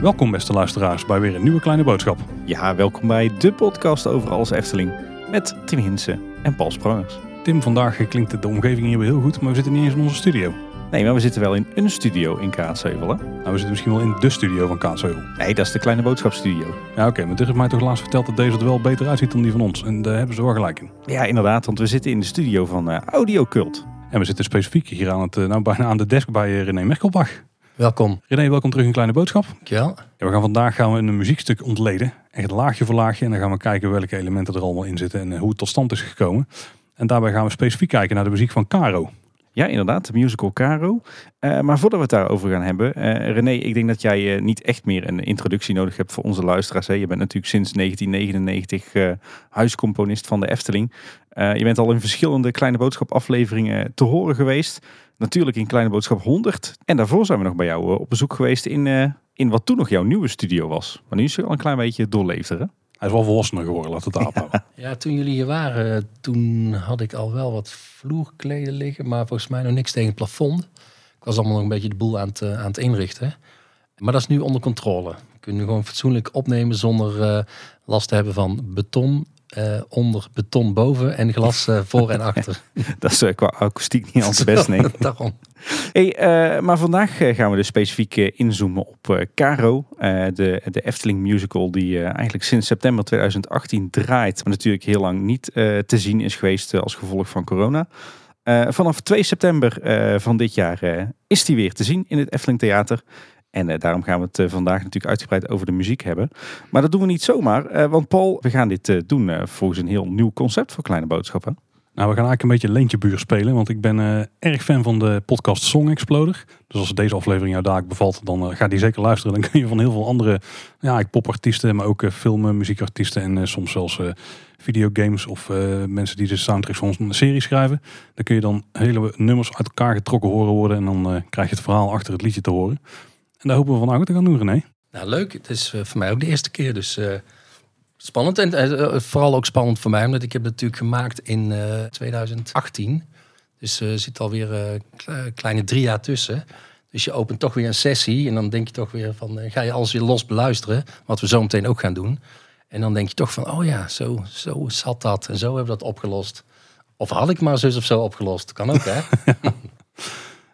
Welkom beste luisteraars bij weer een nieuwe kleine boodschap. Ja, welkom bij de podcast over alles Efteling met Tim Hinsen en Paul Sprangers. Tim, vandaag klinkt de omgeving hier weer heel goed, maar we zitten niet eens in onze studio. Nee, maar we zitten wel in een studio in Kaatsheuvel, hè? Nou, we zitten misschien wel in de studio van Kaatsheuvel. Nee, dat is de kleine boodschapstudio. Ja, oké, maar dit heeft mij toch laatst verteld dat deze er wel beter uitziet dan die van ons. En daar hebben ze wel gelijk in. Ja, inderdaad, want we zitten in de studio van eh Audio Cult. En we zitten specifiek hier aan het, eh, nou, bijna aan de desk bij eh, René Merkelbach. Welkom. René, welkom terug in Kleine Boodschap. Dankjewel. Ja, we gaan vandaag gaan we een muziekstuk ontleden. Echt laagje voor laagje. En dan gaan we kijken welke elementen er allemaal in zitten en hoe het tot stand is gekomen. En daarbij gaan we specifiek kijken naar de muziek van Caro. Ja, inderdaad, de musical Caro. Eh, maar voordat we het daarover gaan hebben, eh, René, ik denk dat jij eh, niet echt meer een introductie nodig hebt voor onze luisteraars. Hè. Je bent natuurlijk sinds 1999 eh, huiscomponist van de Efteling. Je bent al in verschillende Kleine Boodschap afleveringen te horen geweest. Natuurlijk in Kleine Boodschap 100. En daarvoor zijn we nog bij jou op bezoek geweest in, in wat toen nog jouw nieuwe studio was. Maar nu is het al een klein beetje doorleefder, hè? Hij is wel volwassener geworden, we het daarop houden. Ja, toen jullie hier waren, toen had ik al wel wat vloerkleden liggen, maar volgens mij nog niks tegen het plafond. Ik was allemaal nog een beetje de boel aan het, eh, aan het inrichten. Maar dat is nu onder controle. We kunnen nu gewoon fatsoenlijk opnemen zonder eh, last te hebben van beton eh, onder, beton boven en glas eh, voor en achter. Dat is eh, qua akoestiek niet al te best, nee. Daarom. Hey, maar vandaag gaan we dus specifiek inzoomen op Caro, de, de Efteling musical die eigenlijk sinds september 2018 draait, maar natuurlijk heel lang niet te zien is geweest als gevolg van corona. Vanaf 2 september van dit jaar is die weer te zien in het Efteling Theater. En eh, daarom gaan we het eh, vandaag natuurlijk uitgebreid over de muziek hebben. Maar dat doen we niet zomaar, eh, want Paul, we gaan dit doen volgens een heel nieuw concept voor Kleine Boodschappen. Nou, we gaan eigenlijk een beetje leentjebuur spelen. Want ik ben erg fan van de podcast Song Exploder. Dus als deze aflevering jou daar bevalt, dan ga die zeker luisteren. Dan kun je van heel veel andere ja, popartiesten, maar ook uh, film, muziekartiesten en soms zelfs videogames of mensen die de soundtracks van een serie schrijven. Dan kun je dan hele nummers uit elkaar getrokken horen worden. En dan krijg je het verhaal achter het liedje te horen. En daar hopen we vandaag ook te gaan doen, René. Nou, leuk. Het is eh, voor mij ook de eerste keer, dus eh, spannend. En eh, vooral ook spannend voor mij, omdat ik heb het natuurlijk gemaakt in eh 2018. Dus er zit alweer kle- kleine drie jaar tussen. Dus je opent toch weer een sessie en dan denk je toch weer van, ga je alles weer los beluisteren, wat we zo meteen ook gaan doen. En dan denk je toch van, oh ja, zo, zo zat dat en zo hebben we dat opgelost. Of had ik maar zus of zo opgelost. Kan ook, hè?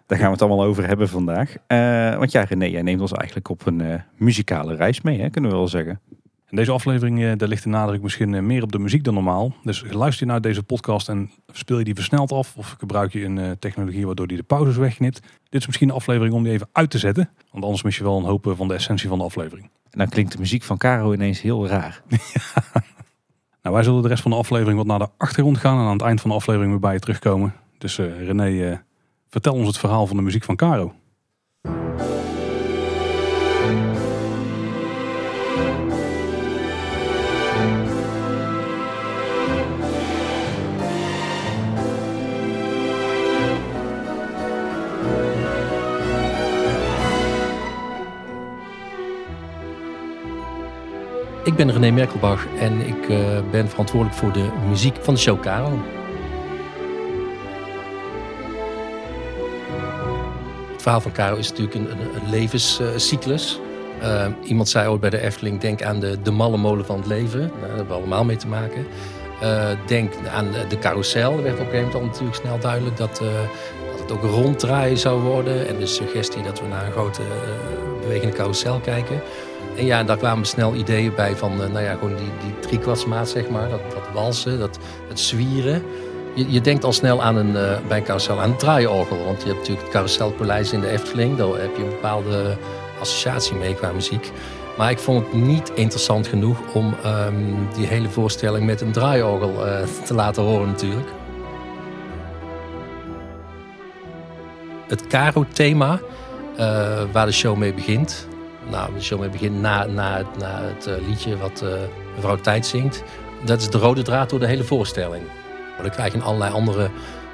Daar gaan we het allemaal over hebben vandaag. Eh, want ja, René, jij neemt ons eigenlijk op een eh, muzikale reis mee, hè, kunnen we wel zeggen. In deze aflevering eh, daar ligt de nadruk misschien meer op de muziek dan normaal. Dus luister je naar deze podcast en speel je die versneld af. Of gebruik je een technologie waardoor die de pauzes wegknipt. Dit is misschien een aflevering om die even uit te zetten. Want anders mis je wel een hoop van de essentie van de aflevering. En dan klinkt de muziek van Caro ineens heel raar. Nou, wij zullen de rest van de aflevering wat naar de achtergrond gaan. En aan het eind van de aflevering weer bij je terugkomen. Dus René, vertel ons het verhaal van de muziek van Caro. Ik ben René Merkelbach en ik eh, ben verantwoordelijk voor de muziek van de show Caro. Verhaal van Caro is natuurlijk een, een, levenscyclus. Eh, iemand zei ooit bij de Efteling, denk aan de, de malle molen van het leven. Nou, daar hebben we allemaal mee te maken. Eh, denk aan de, carousel. Er werd op een gegeven moment natuurlijk snel duidelijk dat, eh, dat het ook ronddraaien zou worden. En de suggestie dat we naar een grote bewegende carousel kijken. En ja, daar kwamen snel ideeën bij van, nou ja, gewoon die, die driekwartsmaat, zeg maar. Dat, dat walsen, dat, het zwieren. Je, je denkt al snel aan een, eh, bij een carousel aan een draaiorgel. Want je hebt natuurlijk het carouselpaleis in de Efteling. Daar heb je een bepaalde associatie mee qua muziek. Maar ik vond het niet interessant genoeg om ehm, die hele voorstelling met een draaiorgel eh, te laten horen natuurlijk. Het Caro-thema, eh, waar de show mee begint. Nou, de show mee begint na, na, na het liedje wat mevrouw Tijd zingt. Dat is de rode draad door de hele voorstelling. Maar dan krijg je in allerlei andere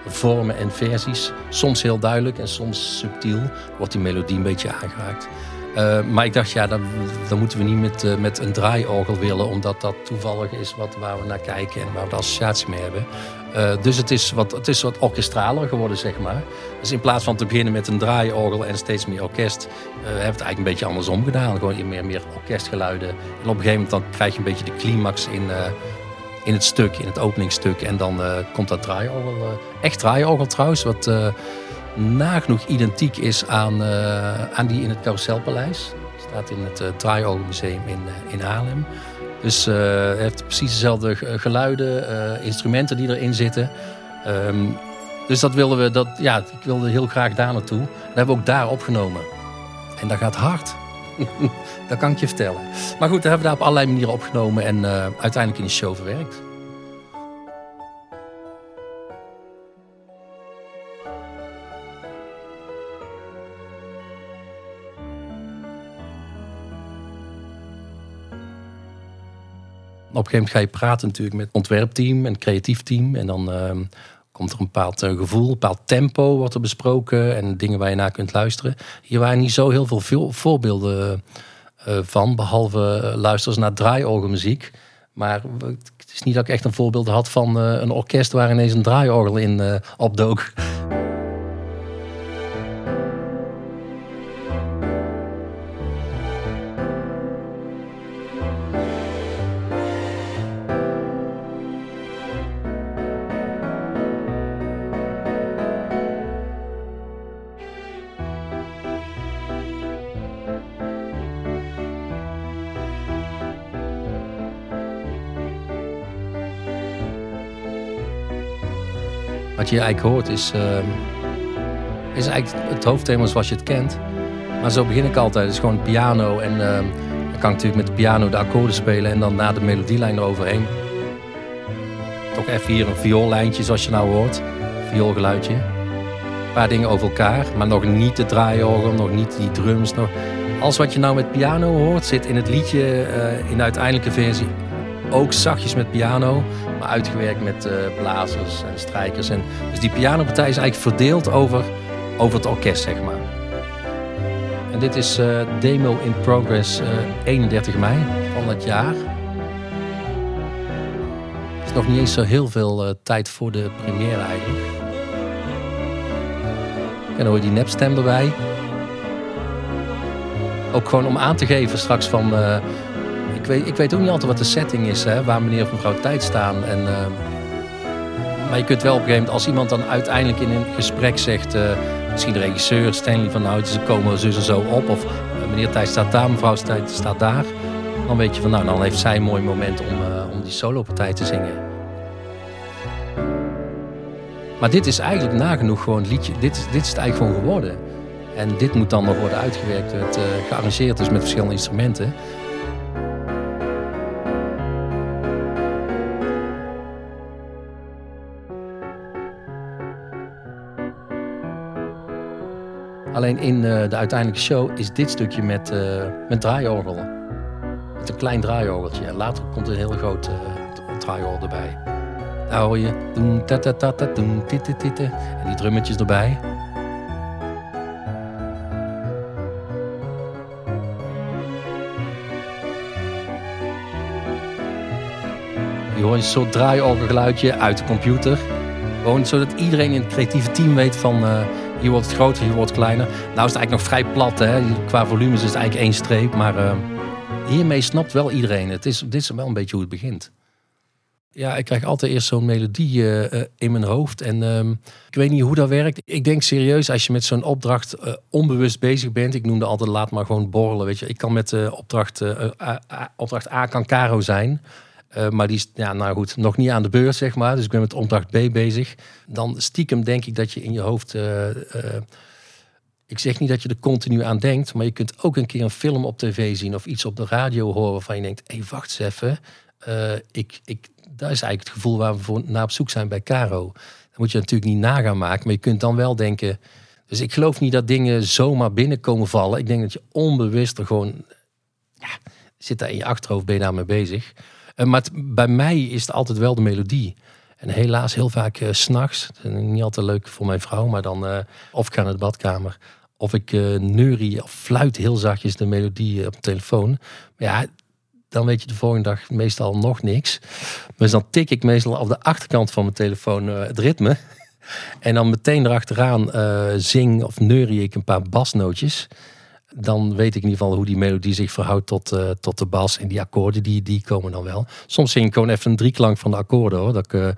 vormen en versies. Soms heel duidelijk en soms subtiel wordt die melodie een beetje aangeraakt. Eh, maar ik dacht, ja, dan, dan moeten we niet met, eh, met een draaiorgel willen, omdat dat toevallig is wat, waar we naar kijken en waar we de associatie mee hebben. Uh, dus het is, wat, het is wat orkestraler geworden, zeg maar. Dus in plaats van te beginnen met een draaiorgel en steeds meer orkest, hebben we het eigenlijk een beetje andersom gedaan. Gewoon meer, meer orkestgeluiden. En op een gegeven moment dan krijg je een beetje de climax in, in het stuk, in het openingstuk. En dan komt dat draaiorgel, echt draaiorgel trouwens, wat nagenoeg identiek is aan, aan die in het Carouselpaleis. Staat in het Draaiorgelmuseum in, in Haarlem. Dus uh, heeft precies dezelfde geluiden, uh, instrumenten die erin zitten. Um, dus dat wilden we, dat, ja, ik wilde heel graag daar naartoe. Dat hebben we ook daar opgenomen. En dat gaat hard. dat kan ik je vertellen. Maar goed, dat hebben we daar op allerlei manieren opgenomen en uh, uiteindelijk in de show verwerkt. Op een gegeven moment ga je praten natuurlijk met het ontwerpteam en het creatief team. En dan uh, komt er een bepaald uh, gevoel, een bepaald tempo wordt er besproken. En dingen waar je naar kunt luisteren. Hier waren niet zo heel veel voorbeelden van. Behalve luisteren naar draaiorgelmuziek. Maar het is niet dat ik echt een voorbeeld had van een orkest waar ineens een draaiorgel in opdook. Wat je eigenlijk hoort is, uh, is eigenlijk het hoofdthema zoals je het kent. Maar zo begin ik altijd. Het is gewoon piano en uh, dan kan ik natuurlijk met de piano de akkoorden spelen en dan na de melodielijn eroverheen. Toch even hier een vioollijntje zoals je nou hoort. Vioolgeluidje. Een paar dingen over elkaar, maar nog niet de draaiorgel, nog niet die drums. Nog... Alles wat je nou met piano hoort zit in het liedje, uh, in de uiteindelijke versie ook zachtjes met piano, maar uitgewerkt met uh, blazers en strijkers. En, dus die pianopartij is eigenlijk verdeeld over, over het orkest, zeg maar. En dit is uh, demo in progress uh, 31 mei van het jaar. Het is nog niet eens zo heel veel tijd voor de première eigenlijk. En dan hoor je die nepstem erbij. Ook gewoon om aan te geven straks van ik weet, ik weet ook niet altijd wat de setting is, hè, waar meneer of mevrouw tijd staan. En, uh, maar je kunt wel op een gegeven moment, als iemand dan uiteindelijk in een gesprek zegt, uh, misschien de regisseur, Stanley van nou, ze komen zo en zo op. Of uh, meneer Tijd staat daar, mevrouw Tijd staat daar. Dan weet je van nou, dan heeft zij een mooi moment om, om die solopartij te zingen. Maar dit is eigenlijk nagenoeg gewoon liedje. Dit, dit is het eigenlijk gewoon geworden. En dit moet dan nog worden uitgewerkt, het, gearrangeerd is met verschillende instrumenten. Alleen in uh, de uiteindelijke show is dit stukje met, uh, met draaiorgel. Met een klein draaiorgeltje. En later komt een heel groot uh, draaiorgel erbij. Daar hoor je doen ta ta ta ta doen titte titte. En die drummetjes erbij. Je hoort een soort draaiorgelgeluidje uit de computer. Gewoon zodat iedereen in het creatieve team weet van hier wordt het groter, hier wordt kleiner. Nou is het eigenlijk nog vrij plat. Hè? Qua volumes is het eigenlijk één streep. Maar uh, hiermee snapt wel iedereen. Het is, dit is wel een beetje hoe het begint. Ja, ik krijg altijd eerst zo'n melodie uh, in mijn hoofd. En uh, ik weet niet hoe dat werkt. Ik denk serieus, als je met zo'n opdracht uh, onbewust bezig bent. Ik noemde altijd laat maar gewoon borrelen. Weet je. Ik kan met opdracht, opdracht A kan Caro zijn. Uh, maar die is, ja, nou goed, nog niet aan de beurs, zeg maar. Dus ik ben met opdracht B bezig. Dan stiekem denk ik dat je in je hoofd. Uh, uh, ik zeg niet dat je er continu aan denkt, maar je kunt ook een keer een film op tv zien of iets op de radio horen waarvan je denkt: hé, hey, wacht eens even. ik, ik, dat is eigenlijk het gevoel waar we voor, naar op zoek zijn bij Caro. Dan moet je natuurlijk niet nagaan maken, maar je kunt dan wel denken. Dus ik geloof niet dat dingen zomaar binnenkomen vallen. Ik denk dat je onbewust er gewoon. Ja, zit daar in je achterhoofd, ben je daarmee bezig. Uh, maar bij mij is het altijd wel de melodie. En helaas heel vaak uh, s'nachts. Niet altijd leuk voor mijn vrouw, maar dan uh, of ik ga naar de badkamer. Of ik neurie of fluit heel zachtjes de melodie op de telefoon. Maar ja, dan weet je de volgende dag meestal nog niks. Dus dan tik ik meestal op de achterkant van mijn telefoon uh, het ritme. En dan meteen erachteraan uh, zing of neurie ik een paar basnootjes. Dan weet ik in ieder geval hoe die melodie zich verhoudt tot, uh, tot de bas. En die akkoorden, die, die komen dan wel. Soms zing ik gewoon even een drieklank van de akkoorden hoor. Dat ik uh,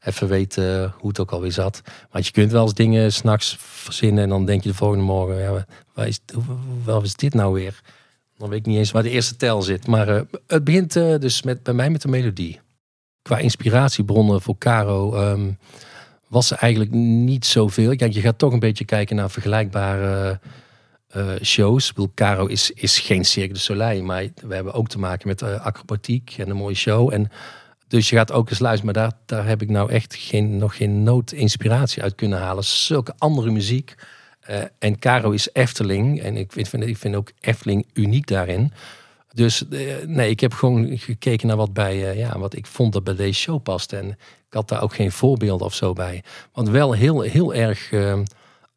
even weet hoe het ook alweer zat. Maar je kunt wel eens dingen s'nachts verzinnen. En dan denk je de volgende morgen, ja, waar is, is dit nou weer? Dan weet ik niet eens waar de eerste tel zit. Maar het begint dus met, bij mij met de melodie. Qua inspiratiebronnen voor Caro... Um, was er eigenlijk niet zoveel. Kijk, je gaat toch een beetje kijken naar vergelijkbare uh, shows. Ik Caro is, is geen Cirque du Soleil, maar we hebben ook te maken met uh, acrobatiek en een mooie show. En dus je gaat ook eens luisteren, maar daar, daar heb ik nou echt geen, nog geen nood inspiratie uit kunnen halen. Zulke andere muziek. Uh, en Caro is Efteling en ik vind, ik vind ook Efteling uniek daarin. Dus nee, ik heb gewoon gekeken naar wat bij, ja, wat ik vond dat bij deze show past. En ik had daar ook geen voorbeelden of zo bij. Want wel heel, heel erg uh,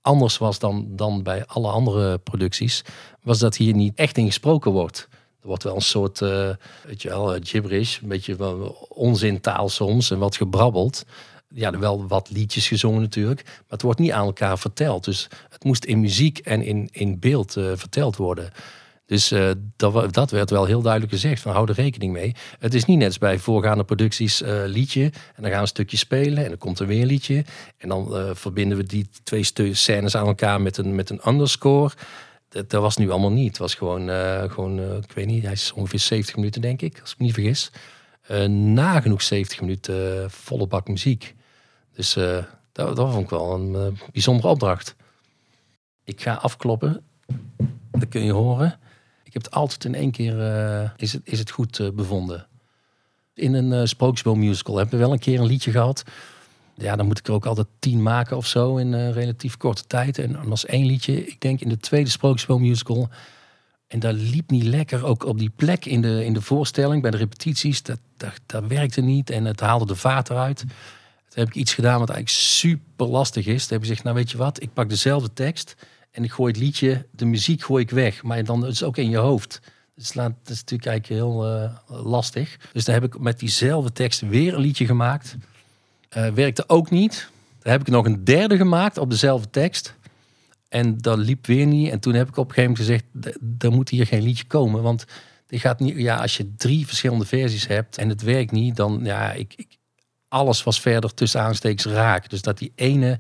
anders was dan, dan bij alle andere producties, was dat hier niet echt in gesproken wordt. Er wordt wel een soort, uh, weet je wel, gibberish, een beetje onzintaal soms en wat gebrabbeld. Ja, wel wat liedjes gezongen natuurlijk, maar het wordt niet aan elkaar verteld. Dus het moest in muziek en in, in beeld uh, verteld worden. Dus uh, dat, dat, werd wel heel duidelijk gezegd, van hou er rekening mee. Het is niet net als bij voorgaande producties uh, liedje en dan gaan we een stukje spelen en dan komt er weer een liedje. En dan uh, verbinden we die twee scènes aan elkaar met een, met een underscore. Dat, dat was nu allemaal niet. Het was gewoon, gewoon ik weet niet, hij is ongeveer 70 minuten denk ik, als ik me niet vergis. nagenoeg 70 minuten volle bak muziek. Dus dat, dat vond ik wel een bijzondere opdracht. Ik ga afkloppen. Dat kun je horen heb het altijd in één keer uh, is, het, is het goed uh, bevonden. In een uh, Sprookjesboom musical hebben we wel een keer een liedje gehad. Ja, dan moet ik er ook altijd tien maken of zo in relatief korte tijd. En dan was één liedje, ik denk in de tweede Sprookjesboom musical. En dat liep niet lekker. Ook op die plek in de, in de voorstelling, bij de repetities, dat, dat, dat werkte niet. En het haalde de vaat eruit. Toen heb ik iets gedaan wat eigenlijk super lastig is. Toen heb ik gezegd, nou weet je wat, ik pak dezelfde tekst en ik gooi het liedje, de muziek gooi ik weg. Maar dan is het ook in je hoofd. Dus dat is natuurlijk eigenlijk heel uh, lastig. Dus daar heb ik met diezelfde tekst weer een liedje gemaakt. Uh, werkte ook niet. Daar heb ik nog een derde gemaakt op dezelfde tekst. En dat liep weer niet. En toen heb ik op een gegeven moment gezegd, er moet hier geen liedje komen. Want dit gaat niet, ja, als je drie verschillende versies hebt en het werkt niet, dan ja, ik, ik alles was verder tussen aanstekens raak. Dus dat die ene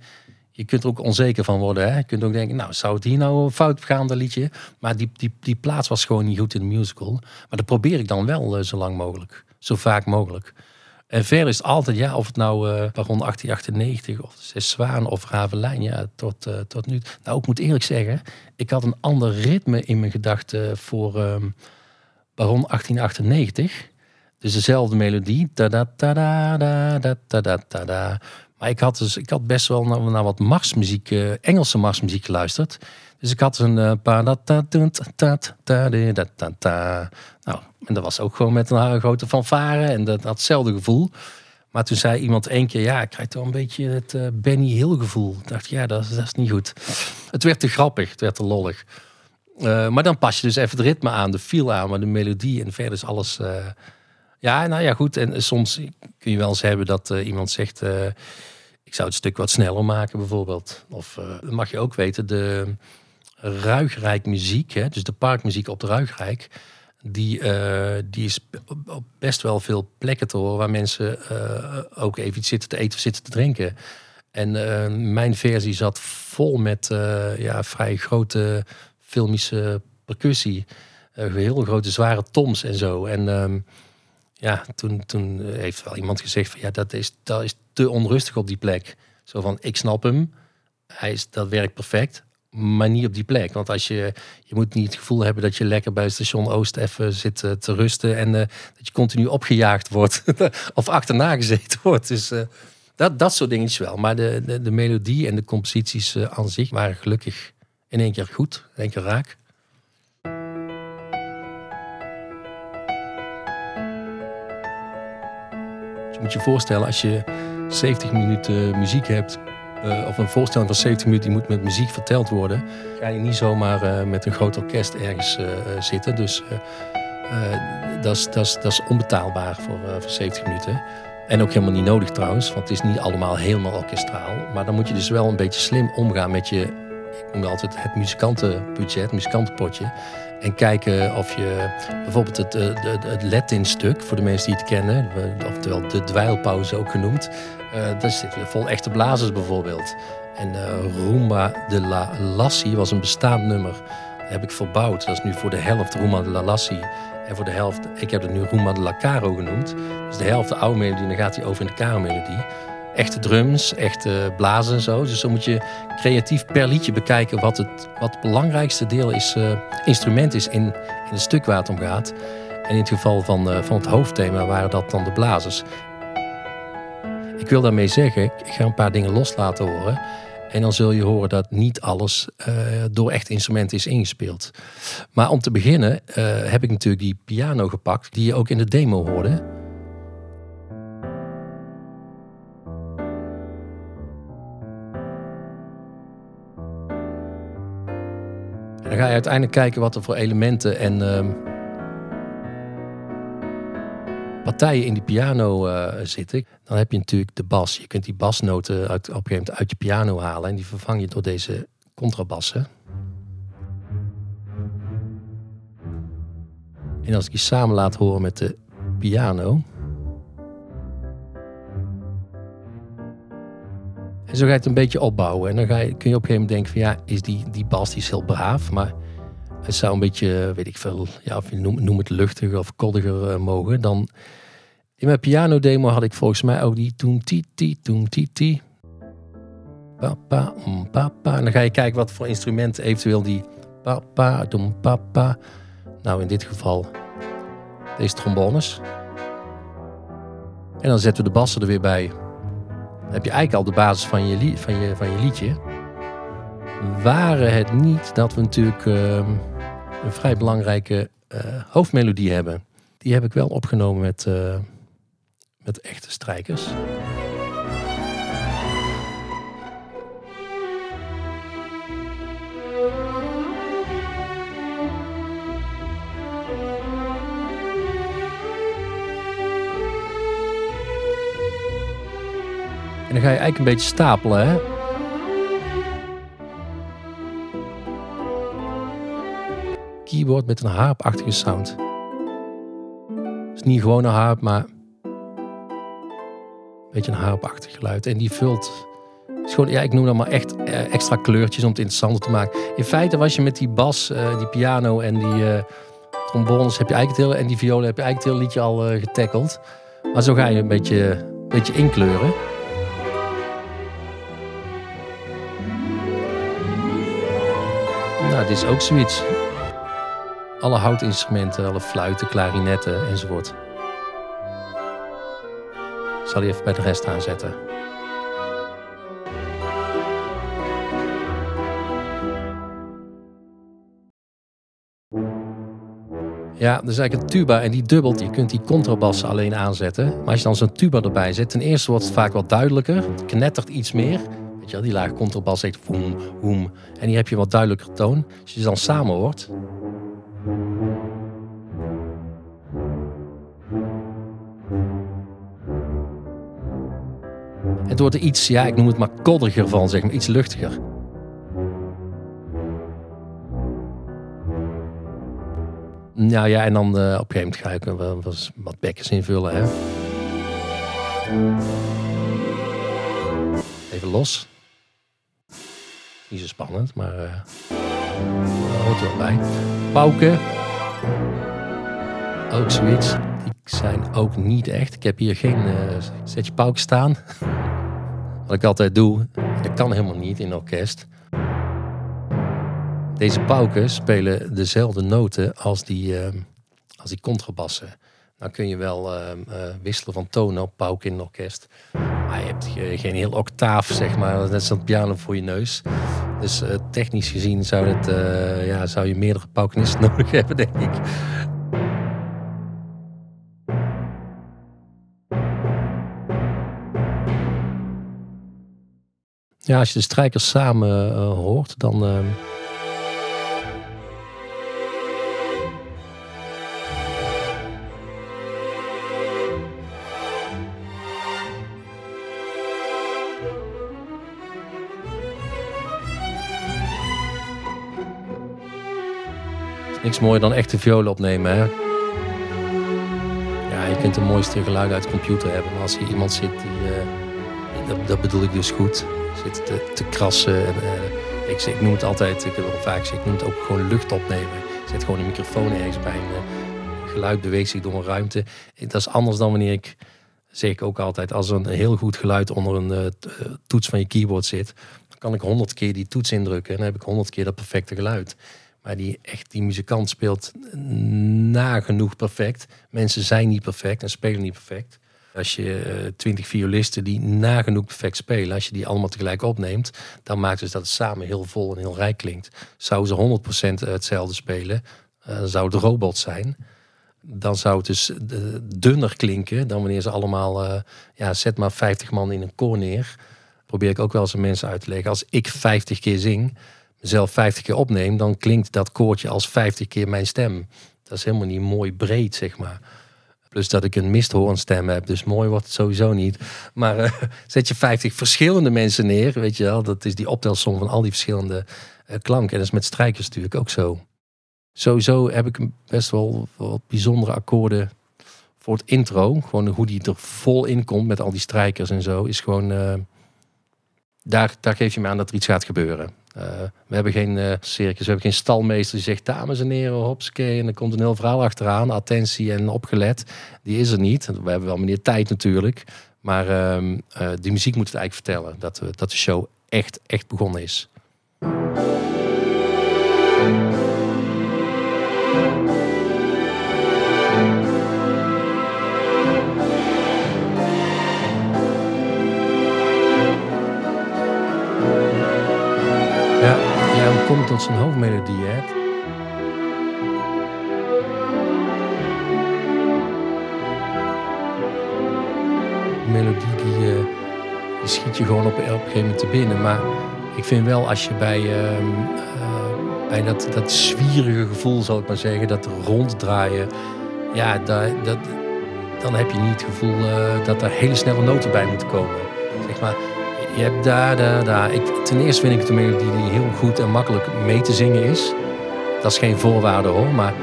je kunt er ook onzeker van worden. Hè? Je kunt ook denken, nou, zou het hier nou fout gaan, dat liedje? Maar die, die, die plaats was gewoon niet goed in de musical. Maar dat probeer ik dan wel uh, zo lang mogelijk. Zo vaak mogelijk. En verder is het altijd, ja, of het nou uh, Baron 1898 of Zes Zwaan of Ravelijn, ja, tot, uh, tot nu. Nou, ik moet eerlijk zeggen, ik had een ander ritme in mijn gedachten voor um, Baron 1898. Dus dezelfde melodie. Ta -da, ta -da, da, da, -da, -da. Maar ik had, dus, ik had best wel naar, wat marsmuziek, uh, Engelse marsmuziek geluisterd. Dus ik had een uh, paar... Nou, en dat was ook gewoon met een grote fanfare en dat had hetzelfde gevoel. Maar toen zei iemand één keer, ja, ik krijg toch een beetje het uh, Benny Hill gevoel. Ik dacht, ja, dat, dat, is niet goed. Het werd te grappig, het werd te lollig. Uh, maar dan pas je dus even het ritme aan, de feel aan, maar de melodie en verder is alles... ja, nou ja, goed. En soms kun je wel eens hebben dat iemand zegt ik zou het stuk wat sneller maken bijvoorbeeld. Of uh, mag je ook weten, de Ruigrijk muziek, hè, dus de parkmuziek op de Ruigrijk, die, die is op best wel veel plekken te horen waar mensen ook even iets zitten te eten of zitten te drinken. En mijn versie zat vol met ja, vrij grote filmische percussie. heel grote zware toms en zo. En ehm, ja, toen, toen heeft wel iemand gezegd van ja, dat is, dat is te onrustig op die plek. Zo van, ik snap hem, hij is, dat werkt perfect, maar niet op die plek. Want als je, je moet niet het gevoel hebben dat je lekker bij station Oost even zit uh, te rusten en uh, dat je continu opgejaagd wordt of achterna gezeten wordt. Dus dat, dat soort dingetjes wel. Maar de, de, de melodie en de composities aan zich waren gelukkig in één keer goed, in één keer raak. Moet je voorstellen als je 70 minuten muziek hebt, uh, of een voorstelling van 70 minuten die moet met muziek verteld worden, ga je niet zomaar uh, met een groot orkest ergens uh, zitten. Dus dat, is, onbetaalbaar voor, voor 70 minuten. En ook helemaal niet nodig trouwens, want het is niet allemaal helemaal orkestraal. Maar dan moet je dus wel een beetje slim omgaan met je, ik noem altijd het muzikantenbudget, muzikantenpotje. En kijken of je bijvoorbeeld het, het, het Latin-stuk, voor de mensen die het kennen, oftewel de dweilpauze ook genoemd, uh, daar zitten vol echte blazers bijvoorbeeld. En uh, de la Lassi was een bestaand nummer. Dat heb ik verbouwd. Dat is nu voor de helft Rumba de la Lassi. En voor de helft, ik heb het nu Rumba de la Caro genoemd. Dus de helft de oude melodie, dan gaat hij over in de Caro-melodie. Echte drums, echte blazen en zo. Dus dan moet je creatief per liedje bekijken wat het, wat het belangrijkste deel is, uh, instrument is in, in het stuk waar het om gaat. En in het geval van, uh, van het hoofdthema waren dat dan de blazers. Ik wil daarmee zeggen, ik ga een paar dingen los laten horen. En dan zul je horen dat niet alles uh, door echt instrumenten is ingespeeld. Maar om te beginnen heb ik natuurlijk die piano gepakt, die je ook in de demo hoorde. Dan ga je uiteindelijk kijken wat er voor elementen en partijen in die piano uh, zitten. Dan heb je natuurlijk de bas. Je kunt die basnoten uit, op een gegeven moment uit je piano halen. En die vervang je door deze contrabassen. En als ik die samen laat horen met de piano. En zo ga je het een beetje opbouwen. En dan ga je, kun je op een gegeven moment denken van ja, is die, die bas die is heel braaf. Maar het zou een beetje, weet ik veel, ja, of noem, noem het luchtiger of koddiger uh, mogen. Dan in mijn piano demo had ik volgens mij ook die toem ti ti ti ti. Papa, um, papa. En dan ga je kijken wat voor instrument eventueel die papa, doem papa. Nou, in dit geval deze trombones. En dan zetten we de bassen er weer bij. Dan heb je eigenlijk al de basis van je, van je, van je liedje. Waren het niet dat we natuurlijk uh, een vrij belangrijke uh, hoofdmelodie hebben. Die heb ik wel opgenomen met, uh, met echte strijkers. Dan ga je eigenlijk een beetje stapelen, hè? Keyboard met een harpachtige sound. Het is niet gewoon een harp, maar beetje een harpachtig geluid. En die vult. gewoon, ja, ik noem dat maar echt eh, extra kleurtjes om het interessanter te maken. In feite was je met die bas, uh, die piano en die uh, trombones heb je eigenlijk het hele, en die violen heb je eigenlijk het hele liedje al getackeld. Maar zo ga je een beetje, een beetje inkleuren. Nou, dit is ook zoiets. Alle houtinstrumenten, alle fluiten, klarinetten enzovoort. Ik zal die even bij de rest aanzetten. Ja, er is eigenlijk een tuba en die dubbelt. Je kunt die contrabas alleen aanzetten. Maar als je dan zo'n tuba erbij zet, ten eerste wordt het vaak wat duidelijker. Het knettert iets meer. Weet die lage contrabas zegt woem, woem. En hier heb je wat duidelijker toon. Als je ze dan samen hoort. Het wordt er iets, ja, ik noem het maar koddiger van, zeg maar, iets luchtiger. Nou ja, en dan uh, op een gegeven moment ga ik wel wat, wat invullen. Hè. Even los. Niet zo spannend, maar uh, hoort wel bij. Pauken. Ook zoiets. Die zijn ook niet echt. Ik heb hier geen uh, setje pauken staan. Wat ik altijd doe, dat kan helemaal niet in orkest. Deze pauken spelen dezelfde noten als die, uh, als die contrabassen. Dan kun je wel wisselen van tonen op pauken in orkest. Maar je hebt geen heel octaaf, zeg maar. Net zo'n piano voor je neus. Dus technisch gezien zou, het, ja, zou je meerdere paukenisten nodig hebben, denk ik. Ja, als je de strijkers samen uh, hoort, dan. Niks mooier dan echte violen opnemen, hè? Ja, je kunt de mooiste geluiden uit de computer hebben. Maar als hier iemand zit die... eh, dat, dat bedoel ik dus goed. Zit te, te krassen. En, eh, ik, ik noem het altijd, ik heb het vaak gezegd, ik noem het ook gewoon lucht opnemen. Zet gewoon een microfoon ergens bij. En, eh, geluid beweegt zich door een ruimte. Dat is anders dan wanneer ik, zeg ik ook altijd, als een heel goed geluid onder een toets van je keyboard zit, dan kan ik honderd keer die toets indrukken en dan heb ik honderd keer dat perfecte geluid. Maar die, echt, die muzikant speelt nagenoeg perfect. Mensen zijn niet perfect en spelen niet perfect. Als je eh, twintig violisten die nagenoeg perfect spelen, als je die allemaal tegelijk opneemt, dan maakt dus dat het samen heel vol en heel rijk klinkt. Zouden ze 100% hetzelfde spelen, dan zou het robot zijn. Dan zou het dus eh, dunner klinken dan wanneer ze allemaal, ja, zet maar 50 man in een koor neer. Probeer ik ook wel eens aan mensen uit te leggen. Als ik 50 keer zing, mezelf 50 keer opneem, dan klinkt dat koortje als 50 keer mijn stem. Dat is helemaal niet mooi breed, zeg maar. Plus dat ik een misthoornstem heb, dus mooi wordt het sowieso niet. Maar eh, zet je 50 verschillende mensen neer, weet je wel, dat is die optelsom van al die verschillende eh, klanken. En dat is met strijkers natuurlijk ook zo. Sowieso heb ik best wel wat bijzondere akkoorden voor het intro. Gewoon hoe die er vol in komt met al die strijkers en zo, is gewoon. eh, daar, daar geef je me aan dat er iets gaat gebeuren. Eh, we hebben geen eh, circus, we hebben geen stalmeester die zegt dames en heren, hopsakee. En er komt een heel verhaal achteraan, attentie en opgelet. Die is er niet. We hebben wel meneer tijd natuurlijk. Maar ehm, eh, die muziek moet het eigenlijk vertellen. Dat, dat de show echt, echt begonnen is. Komt het tot zijn hoofdmelodie, melodie die, eh, die schiet je gewoon op, op gegeven moment te binnen. Maar ik vind wel als je bij, ehm, eh, bij dat, dat zwierige gevoel, zal ik maar zeggen, dat ronddraaien, ja, daar, dat, dan heb je niet het gevoel eh, dat er hele snelle noten bij moeten komen. Zeg maar, je hebt daar, daar, daar. Ik, ten eerste vind ik het melodie die heel goed en makkelijk mee te zingen is. Dat is geen voorwaarde hoor, maar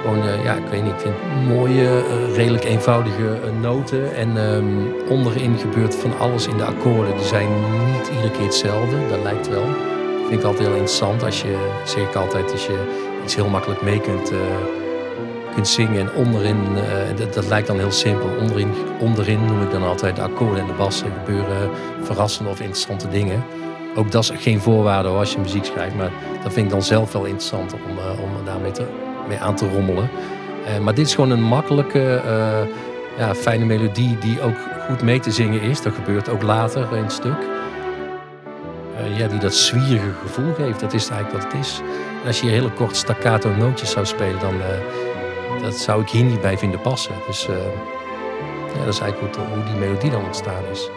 gewoon, eh, ja, ik weet niet, ik vind mooie, eh, redelijk eenvoudige eh, noten. En ehm, onderin gebeurt van alles in de akkoorden. Die zijn niet iedere keer hetzelfde, dat lijkt wel. Dat vind ik altijd heel interessant als je, zeg ik altijd, als je iets heel makkelijk mee kunt, kunt zingen. En onderin, eh, dat, lijkt dan heel simpel. Onderin, onderin noem ik dan altijd de akkoorden en de bassen gebeuren verrassende of interessante dingen. Ook dat is geen voorwaarde als je muziek schrijft. Maar dat vind ik dan zelf wel interessant om, eh, om daarmee te, mee aan te rommelen. Eh, maar dit is gewoon een makkelijke, ja, fijne melodie die ook goed mee te zingen is. Dat gebeurt ook later in het stuk. Ja, die dat zwierige gevoel geeft. Dat is eigenlijk wat het is. En als je hier hele korte staccato nootjes zou spelen, dan dat zou ik hier niet bij vinden passen. Dus eh, ja, dat is eigenlijk hoe, hoe die melodie dan ontstaan is.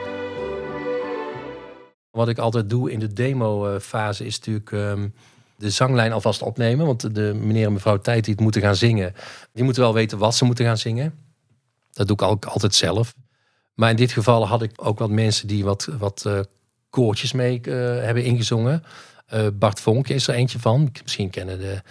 Wat ik altijd doe in de demo-fase is natuurlijk ehm, de zanglijn alvast opnemen. Want de meneer en mevrouw Tijd die het moeten gaan zingen, die moeten wel weten wat ze moeten gaan zingen. Dat doe ik ook altijd zelf. Maar in dit geval had ik ook wat mensen die wat, wat eh, koortjes mee eh, hebben ingezongen. Bart Vonk is er eentje van. Misschien kennen de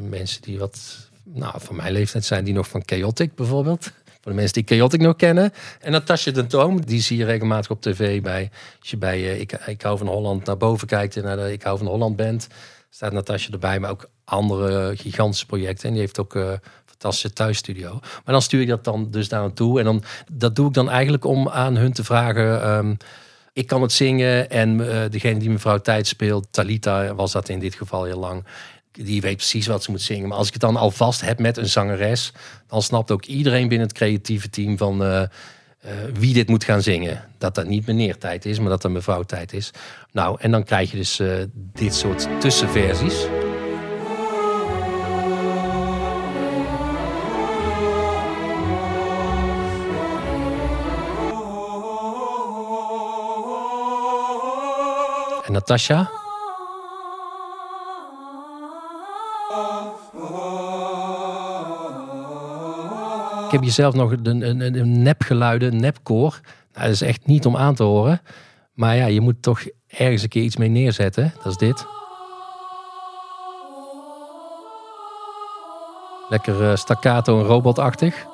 mensen die wat nou, van mijn leeftijd zijn, die nog van Chaotic bijvoorbeeld. Voor de mensen die Chaotic nog kennen. En Natasja de Toom, die zie je regelmatig op tv bij. Als je bij eh, ik, ik hou van Holland naar boven kijkt en naar de Ik hou van Holland bent, staat Natasja erbij. Maar ook andere gigantische projecten. En die heeft ook een fantastische thuisstudio. Maar dan stuur ik dat dan dus daar naartoe. En dan, dat doe ik dan eigenlijk om aan hun te vragen. ehm, ik kan het zingen en eh, degene die mevrouw Tijd speelt, Talita was dat in dit geval heel lang. Die weet precies wat ze moet zingen. Maar als ik het dan alvast heb met een zangeres, dan snapt ook iedereen binnen het creatieve team van eh, eh, wie dit moet gaan zingen. Dat dat niet meneer tijd is, maar dat dat mevrouw tijd is. Nou, en dan krijg je dus eh, dit soort tussenversies. En Natasja? Heb hier zelf nog een, een, een- nepgeluiden, een. Nou, dat is echt niet om aan te horen. Maar ja, je moet toch ergens een keer iets mee neerzetten. Dat is dit. Lekker eh, staccato en robotachtig.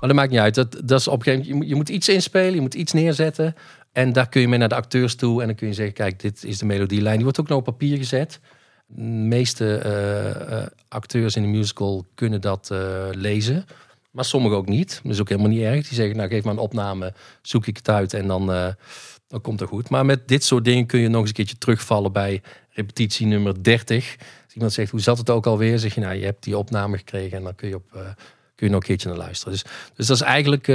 Maar dat maakt niet uit. Dat, dat is op een gegeven moment, je moet, je moet iets inspelen, je moet iets neerzetten. En daar kun je mee naar de acteurs toe. En dan kun je zeggen, kijk, dit is de melodielijn. Die wordt ook nog op papier gezet. De meeste eh, eh, acteurs in de musical kunnen dat eh, lezen. Maar sommigen ook niet. Dat is ook helemaal niet erg. Die zeggen, nou geef maar een opname, zoek ik het uit en dan, dan komt het goed. Maar met dit soort dingen kun je nog eens een keertje terugvallen bij repetitie nummer 30. Als iemand zegt, hoe zat het ook alweer? Zeg je, nou, je hebt die opname gekregen en dan kun je, op, kun je nog een keertje naar luisteren. Dus, dus dat is eigenlijk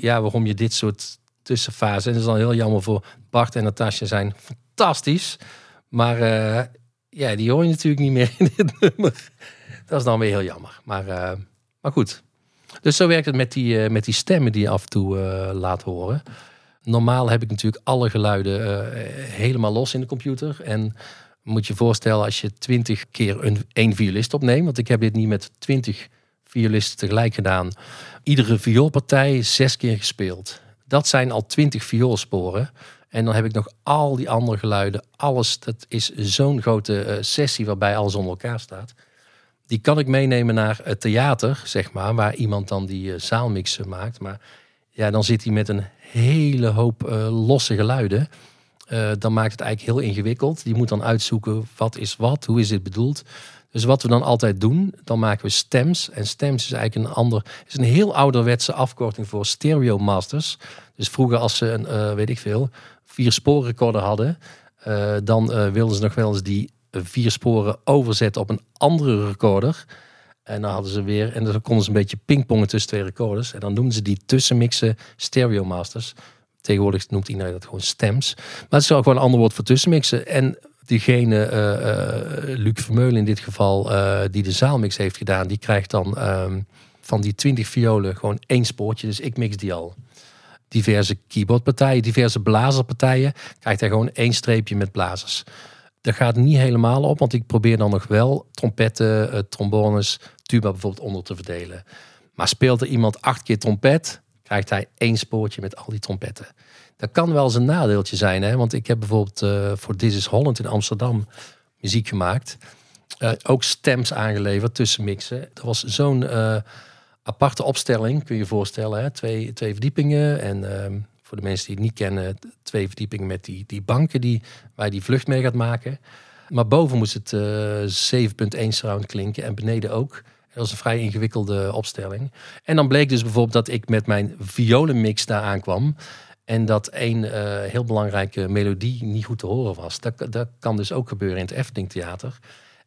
ja, waarom je dit soort tussenfasen... En dat is dan heel jammer voor Bart en Natasja zijn fantastisch. Maar ja, die hoor je natuurlijk niet meer in dit nummer. Dat is dan weer heel jammer. Maar, eh, maar goed. Dus zo werkt het met die, eh, met die stemmen die je af en toe eh, laat horen. Normaal heb ik natuurlijk alle geluiden helemaal los in de computer. En moet je voorstellen als je twintig keer een, één violist opneemt. Want ik heb dit niet met twintig violisten tegelijk gedaan. Iedere vioolpartij zes keer gespeeld. Dat zijn al twintig vioolsporen. En dan heb ik nog al die andere geluiden. Alles, dat is zo'n grote eh, sessie waarbij alles onder elkaar staat. Die kan ik meenemen naar het theater, zeg maar, waar iemand dan die eh, zaalmixen maakt. Maar ja, dan zit hij met een hele hoop eh, losse geluiden. Dan maakt het eigenlijk heel ingewikkeld. Die moet dan uitzoeken wat is wat, hoe is dit bedoeld. Dus wat we dan altijd doen, dan maken we stems. En stems is eigenlijk een ander, is een heel ouderwetse afkorting voor stereo masters. Dus vroeger als ze een, weet ik veel, vier sporen recorder hadden, eh, dan eh, wilden ze nog wel eens die vier sporen overzetten op een andere recorder. En dan hadden ze weer, en dan konden ze een beetje pingpongen tussen twee recorders. En dan noemden ze die tussenmixen stereo masters. Tegenwoordig noemt iedereen dat gewoon stems. Maar het is ook gewoon een ander woord voor tussenmixen. En diegene, eh, Luc Vermeulen in dit geval, die de zaalmix heeft gedaan, die krijgt dan ehm, van die 20 violen gewoon één spoortje. Dus ik mix die al. Diverse keyboardpartijen, diverse blazerpartijen, krijgt hij gewoon één streepje met blazers. Dat gaat niet helemaal op, want ik probeer dan nog wel trompetten, eh, trombones, tuba bijvoorbeeld onder te verdelen. Maar speelt er iemand acht keer trompet, krijgt hij één spoortje met al die trompetten. Dat kan wel eens een nadeeltje zijn, hè? want ik heb bijvoorbeeld eh, voor This is Holland in Amsterdam muziek gemaakt. Eh, ook stems aangeleverd tussen mixen. Dat was zo'n aparte opstelling, kun je je voorstellen. Hè? Twee, twee verdiepingen en ehm, voor de mensen die het niet kennen, twee verdiepingen met die, die banken die, waar die vlucht mee gaat maken. Maar boven moest het eh 7.1 surround klinken en beneden ook. Dat was een vrij ingewikkelde opstelling. En dan bleek dus bijvoorbeeld dat ik met mijn violenmix daar aankwam. En dat één eh, heel belangrijke melodie niet goed te horen was. Dat, dat kan dus ook gebeuren in het Efteling Theater.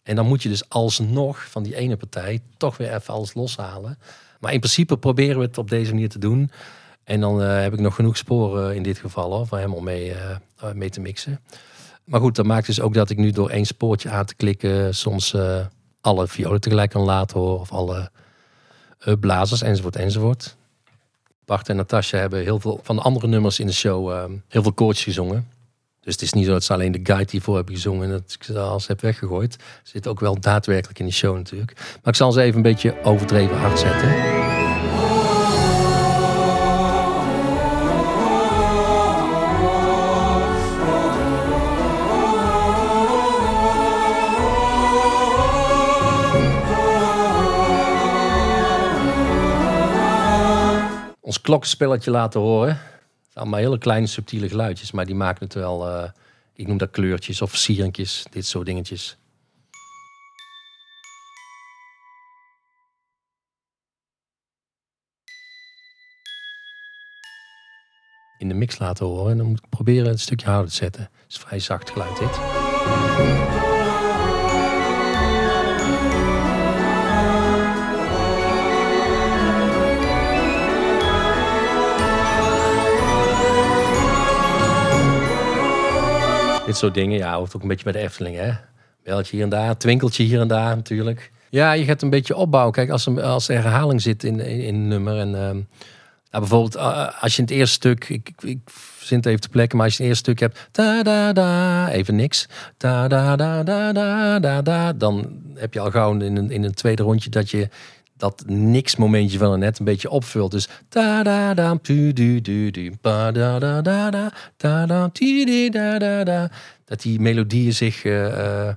En dan moet je dus alsnog van die ene partij toch weer even alles loshalen. Maar in principe proberen we het op deze manier te doen. En dan eh, heb ik nog genoeg sporen in dit geval hoor, voor hem om mee, eh, mee te mixen. Maar goed, dat maakt dus ook dat ik nu door één spoortje aan te klikken soms eh, alle violen tegelijk kan laten horen. Of alle blazers enzovoort enzovoort. Bart en Natasja hebben heel veel van de andere nummers in de show heel veel koortjes gezongen. Dus het is niet zo dat ze alleen de guide hiervoor hebben gezongen en dat ik ze alles heb weggegooid. Zitten ook wel daadwerkelijk in de show natuurlijk. Maar ik zal ze even een beetje overdreven hard zetten. ons klokkenspelletje laten horen. Allemaal hele kleine subtiele geluidjes, maar die maken het wel, eh, ik noem dat kleurtjes of versieringjes, dit soort dingetjes. In de mix laten horen en dan moet ik proberen een stukje harder te zetten. Het is vrij zacht geluid dit. Dit soort dingen, ja, hoort ook een beetje bij de Efteling, hè? Belletje hier en daar, twinkeltje hier en daar natuurlijk. Ja, je gaat een beetje opbouwen. Kijk, als er, als er herhaling zit in, in, een nummer. En, ehm, nou, bijvoorbeeld, als je in het eerste stuk, ik, ik, ik het even te plekken, maar als je het eerste stuk hebt, da da da, even niks, da da da da da da, dan heb je al gauw in een, in een tweede rondje dat je dat niks momentje van net een beetje opvult. Dus da da da pu du du du ba da da da da da da ti di da da da dat die melodieën zich eh, eh,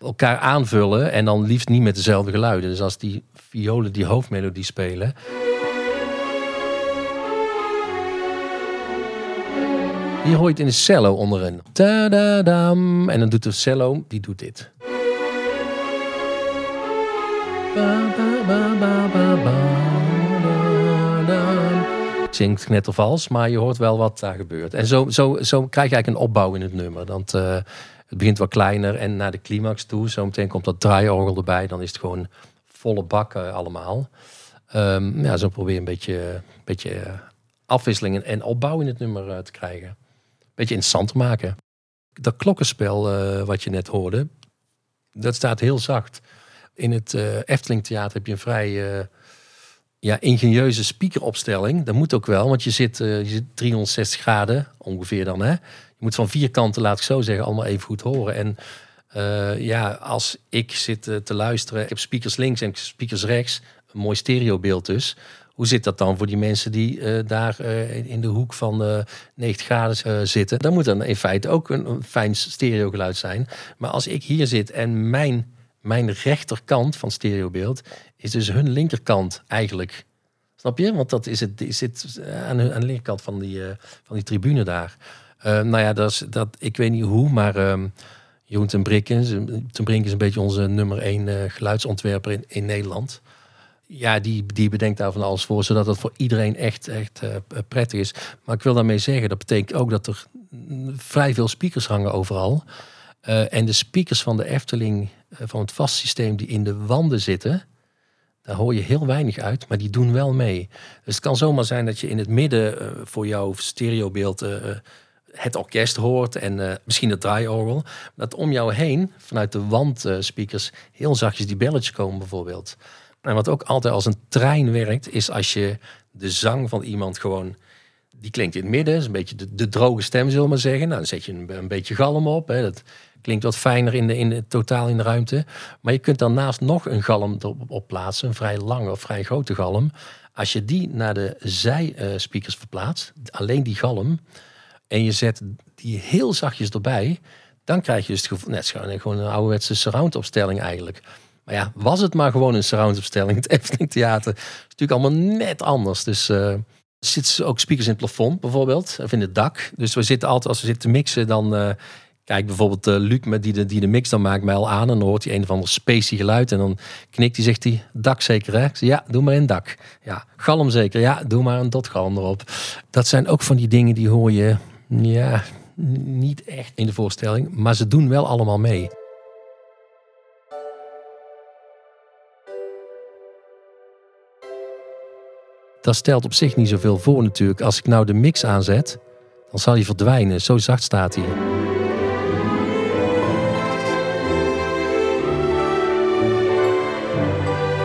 elkaar aanvullen en dan liefst niet met dezelfde geluiden. Dus als die violen die hoofdmelodie spelen. Hier hoor je het in de cello onderin. Ta-da-dam. En dan doet de cello, die doet dit. Zingt net of vals, maar je hoort wel wat daar gebeurt. En zo, zo, zo krijg je eigenlijk een opbouw in het nummer. Want, eh, het begint wat kleiner en naar de climax toe. Zometeen komt dat draaiorgel erbij. Dan is het gewoon volle bak eh, allemaal. Ehm, ja, zo probeer je een beetje, beetje eh, afwisseling en- opbouw in het nummer te krijgen. Een beetje interessant te maken. Dat klokkenspel wat je net hoorde, dat staat heel zacht. In het eh Efteling Theater heb je een vrij eh, ja, ingenieuze speakeropstelling. Dat moet ook wel, want je zit, eh, je zit 360 graden ongeveer dan. Hè? Je moet van vier kanten, laat ik zo zeggen, allemaal even goed horen. En ja, als ik zit te luisteren, ik heb speakers links en speakers rechts, een mooi stereobeeld dus. Hoe zit dat dan voor die mensen die daar in- de hoek van eh 90 graden zitten? Dan moet dan in feite ook een, een fijn stereogeluid zijn. Maar als ik hier zit en mijn, mijn rechterkant van stereobeeld is dus hun linkerkant eigenlijk. Snap je? Want dat is het, is het aan, de- aan de linkerkant van die, eh, van die tribune daar. Eh, nou ja, dat is, dat, ik weet niet hoe, maar ehm Jeroen ten Brink is een beetje onze nummer één eh, geluidsontwerper in, in Nederland. Ja, die, die bedenkt daar van alles voor, zodat het voor iedereen echt, echt eh, prettig is. Maar ik wil daarmee zeggen, dat betekent ook dat er mm, vrij veel speakers hangen overal. Eh, en de speakers van de Efteling, eh, van het vast systeem die in de wanden zitten, daar hoor je heel weinig uit, maar die doen wel mee. Dus het kan zomaar zijn dat je in het midden eh, voor jouw stereobeeld eh, eh, het orkest hoort en eh, misschien het draaiorgel. Dat om jou heen, vanuit de wandspeakers, heel zachtjes die belletjes komen bijvoorbeeld. En wat ook altijd als een trein werkt, is als je de zang van iemand gewoon... Die klinkt in het midden, is een beetje de, de droge stem, zullen we maar zeggen. Nou, dan zet je een, een beetje galm op. Hè. Dat klinkt wat fijner in de, in de, totaal in de ruimte. Maar je kunt daarnaast nog een galm erop op plaatsen. Een vrij lange of vrij grote galm. Als je die naar de zijspeakers verplaatst, alleen die galm... en je zet die heel zachtjes erbij... dan krijg je dus het gevoel... Net gewoon, een ouderwetse surround opstelling eigenlijk... Maar ja, was het maar gewoon een surround opstelling. Het Efteling Theater is natuurlijk allemaal net anders. Dus eh, er zitten ook speakers in het plafond bijvoorbeeld. Of in het dak. Dus we zitten altijd, als we zitten te mixen, dan... eh, Kijk bijvoorbeeld eh, Luc met die de, die de mix dan maakt mij al aan. En dan hoort hij een of ander spacey geluid. En dan knikt hij, zegt hij, dak zeker hè? Ja, doe maar in dak. Ja, galm zeker. Ja, doe maar een dotgalm erop. Dat zijn ook van die dingen die hoor je, ja, niet echt in de voorstelling. Maar ze doen wel allemaal mee. Dat stelt op zich niet zoveel voor natuurlijk. Als ik nou de mix aanzet, dan zal hij verdwijnen. Zo zacht staat hij.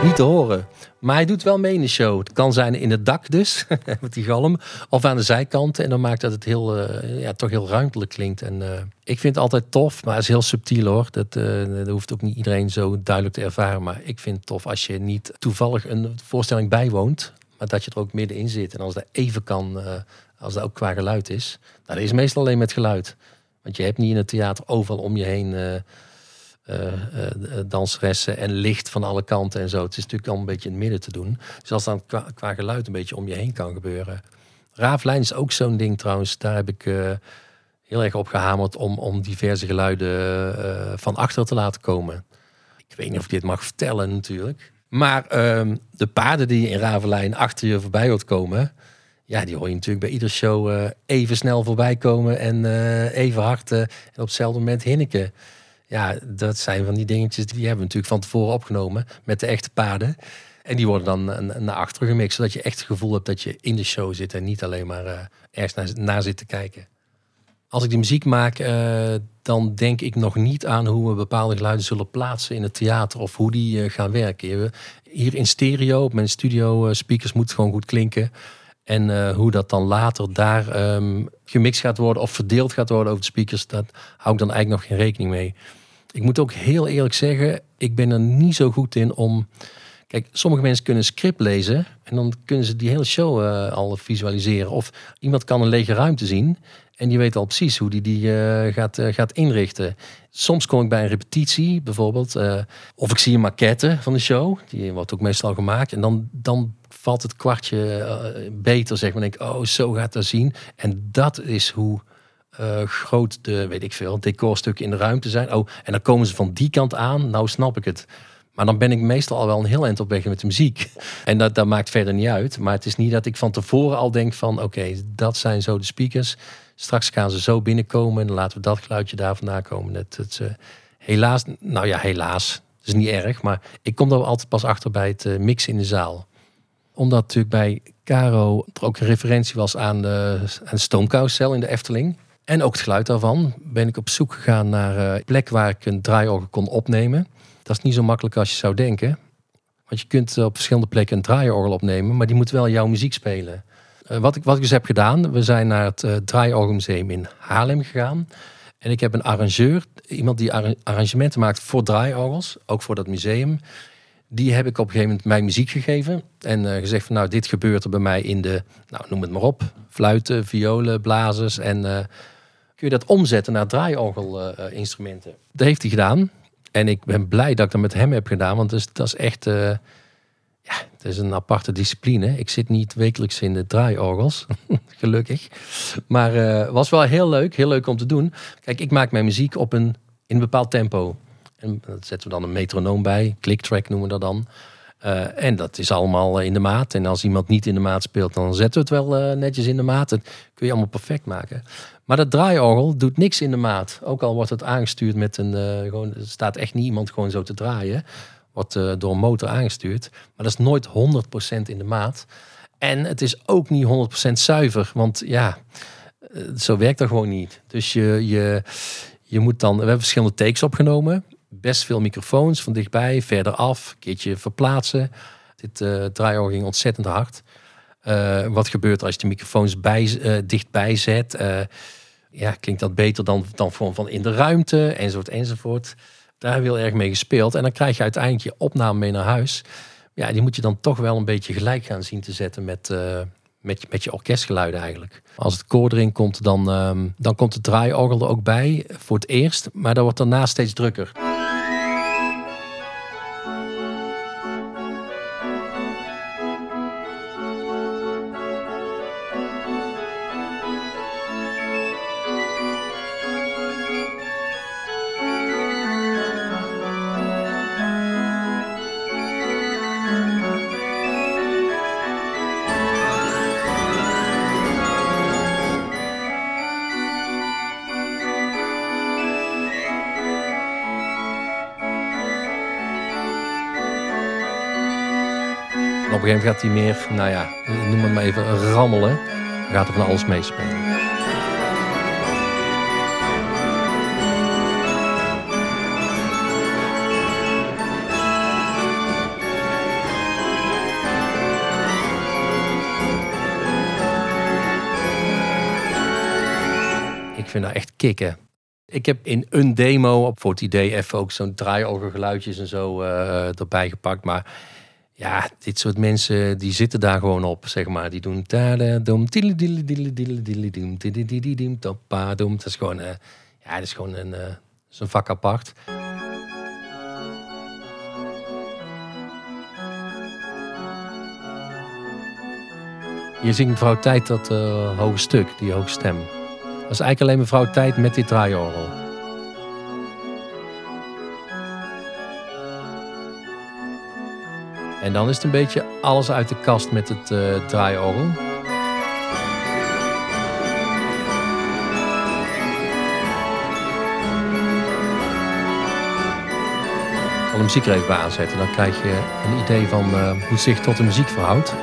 Niet te horen. Maar hij doet wel mee in de show. Het kan zijn in het dak dus, met die galm. Of aan de zijkanten. En dan maakt dat het heel, eh, ja, toch heel ruimtelijk klinkt. En eh, ik vind het altijd tof, maar het is heel subtiel hoor. Dat, eh, dat hoeft ook niet iedereen zo duidelijk te ervaren. Maar ik vind het tof als je niet toevallig een voorstelling bijwoont. Maar dat je er ook middenin zit. En als dat even kan, als dat ook qua geluid is. Nou, dat is meestal alleen met geluid. Want je hebt niet in het theater overal om je heen... eh, eh, eh, danseressen en licht van alle kanten en zo. Het is natuurlijk al een beetje in het midden te doen. Dus als dan qua, geluid een beetje om je heen kan gebeuren. Raaflijn is ook zo'n ding trouwens. Daar heb ik heel erg op gehamerd om, om diverse geluiden van achter te laten komen. Ik weet niet of ik dit mag vertellen natuurlijk. Maar ehm, de paarden die in Ravelijn achter je voorbij hoort komen... Ja, die hoor je natuurlijk bij iedere show even snel voorbij komen... en even hard en op hetzelfde moment hinniken. Ja, dat zijn van die dingetjes die hebben we natuurlijk van tevoren opgenomen met de echte paarden. En die worden dan eh, naar achteren gemixt, zodat je echt het gevoel hebt dat je in de show zit en niet alleen maar eh, ergens naar, naar zit te kijken. Als ik die muziek maak, eh, dan denk ik nog niet aan hoe we bepaalde geluiden zullen plaatsen in het theater of hoe die gaan werken. Hier in stereo, op mijn studio speakers moet gewoon goed klinken. En eh, hoe dat dan later daar ehm, gemixt gaat worden of verdeeld gaat worden over de speakers, dat hou ik dan eigenlijk nog geen rekening mee. Ik moet ook heel eerlijk zeggen, ik ben er niet zo goed in om Kijk, sommige mensen kunnen script lezen en dan kunnen ze die hele show eh, al visualiseren. Of iemand kan een lege ruimte zien en die weet al precies hoe die die eh, gaat, gaat inrichten. Soms kom ik bij een repetitie bijvoorbeeld, of ik zie een maquette van de show, die wordt ook meestal gemaakt. En dan, dan valt het kwartje eh, beter, zeg maar. Denk oh, zo gaat dat zien. En dat is hoe eh, groot de, weet ik veel, decorstukken in de ruimte zijn. Oh, en dan komen ze van die kant aan. Nou snap ik het. Maar dan ben ik meestal al wel een heel eind op weg met de muziek. En dat, dat maakt verder niet uit. Maar het is niet dat ik van tevoren al denk van... oké, dat zijn zo de speakers. Straks gaan ze zo binnenkomen... en dan laten we dat geluidje daar vandaan komen. Het, het, eh, helaas, nou ja, helaas. Het is niet erg. Maar ik kom er altijd pas achter bij het eh, mixen in de zaal. Omdat natuurlijk bij Caro er ook een referentie was aan de, aan in de Efteling... En ook het geluid daarvan ben ik op zoek gegaan naar eh, een plek waar ik een draaiorgel kon opnemen. Dat is niet zo makkelijk als je zou denken. Want je kunt op verschillende plekken een draaiorgel opnemen, maar die moet wel jouw muziek spelen. Eh, wat, ik, wat ik dus heb gedaan, we zijn naar het Draaiorgelmuseum in Haarlem gegaan. En ik heb een arrangeur, iemand die arra- arrangementen maakt voor draaiorgels, ook voor dat museum. Die heb ik op een gegeven moment mijn muziek gegeven. En eh, gezegd van nou, dit gebeurt er bij mij in de, nou noem het maar op, fluiten, violen, blazers. En eh, kun je dat omzetten naar draaiorgelinstrumenten. dat heeft hij gedaan. En ik ben blij dat ik dat met hem heb gedaan. Want dus, dat is echt, eh, ja, het is een aparte discipline. Ik zit niet wekelijks in de draaiorgels, gelukkig. Maar was wel heel leuk, heel leuk om te doen. Kijk, ik maak mijn muziek op een, in een bepaald tempo. En dat zetten we dan een metronoom bij, clicktrack noemen we dat dan. Uh, en dat is allemaal in de maat. En als iemand niet in de maat speelt, dan zetten we het wel uh, netjes in de maat. Dat kun je allemaal perfect maken. Maar dat draaiorgel doet niks in de maat. Ook al wordt het aangestuurd met een... Gewoon, er staat echt niet iemand gewoon zo te draaien. Wordt door een motor aangestuurd. Maar dat is nooit 100% in de maat. En het is ook niet 100% zuiver. Want ja, zo werkt dat gewoon niet. Dus je, je, je moet dan... We hebben verschillende takes opgenomen best veel microfoons van dichtbij, verder af, een keertje verplaatsen. Dit uh, ging ontzettend hard. Uh, wat gebeurt er als je de microfoons bij, uh, dichtbij zet? ja, klinkt dat beter dan, dan van in de ruimte, enzovoort, enzovoort. Daar hebben we heel erg mee gespeeld. En dan krijg je uiteindelijk je opname mee naar huis. Ja, die moet je dan toch wel een beetje gelijk gaan zien te zetten met, met, je, orkestgeluiden eigenlijk. Als het koor erin komt, dan, um, dan komt het draaiorgel er ook bij voor het eerst. Maar dat wordt daarna steeds drukker. Gaat hij meer, nou ja, noem het maar even, rammelen. Gaat er van alles meespelen. Ik vind dat echt kicken. Ik heb in een demo op voor het idee even ook zo'n draaiorgelgeluidjes en zo uh, erbij gepakt. Maar ja, dit soort mensen die zitten daar gewoon op, zeg maar. Die doen Dat is gewoon, uh, ja, dat is gewoon een, uh, is een vak apart. Hier zingt mevrouw Tijd dat uh, hoge stuk, die hoge stem. Dat is eigenlijk alleen mevrouw Tijd met dit draaiorgel. En dan is het een beetje alles uit de kast met het uh, draaiorgel. Ik zal de muziek er even bij aanzetten. Dan krijg je een idee van uh, hoe het zich tot de muziek verhoudt.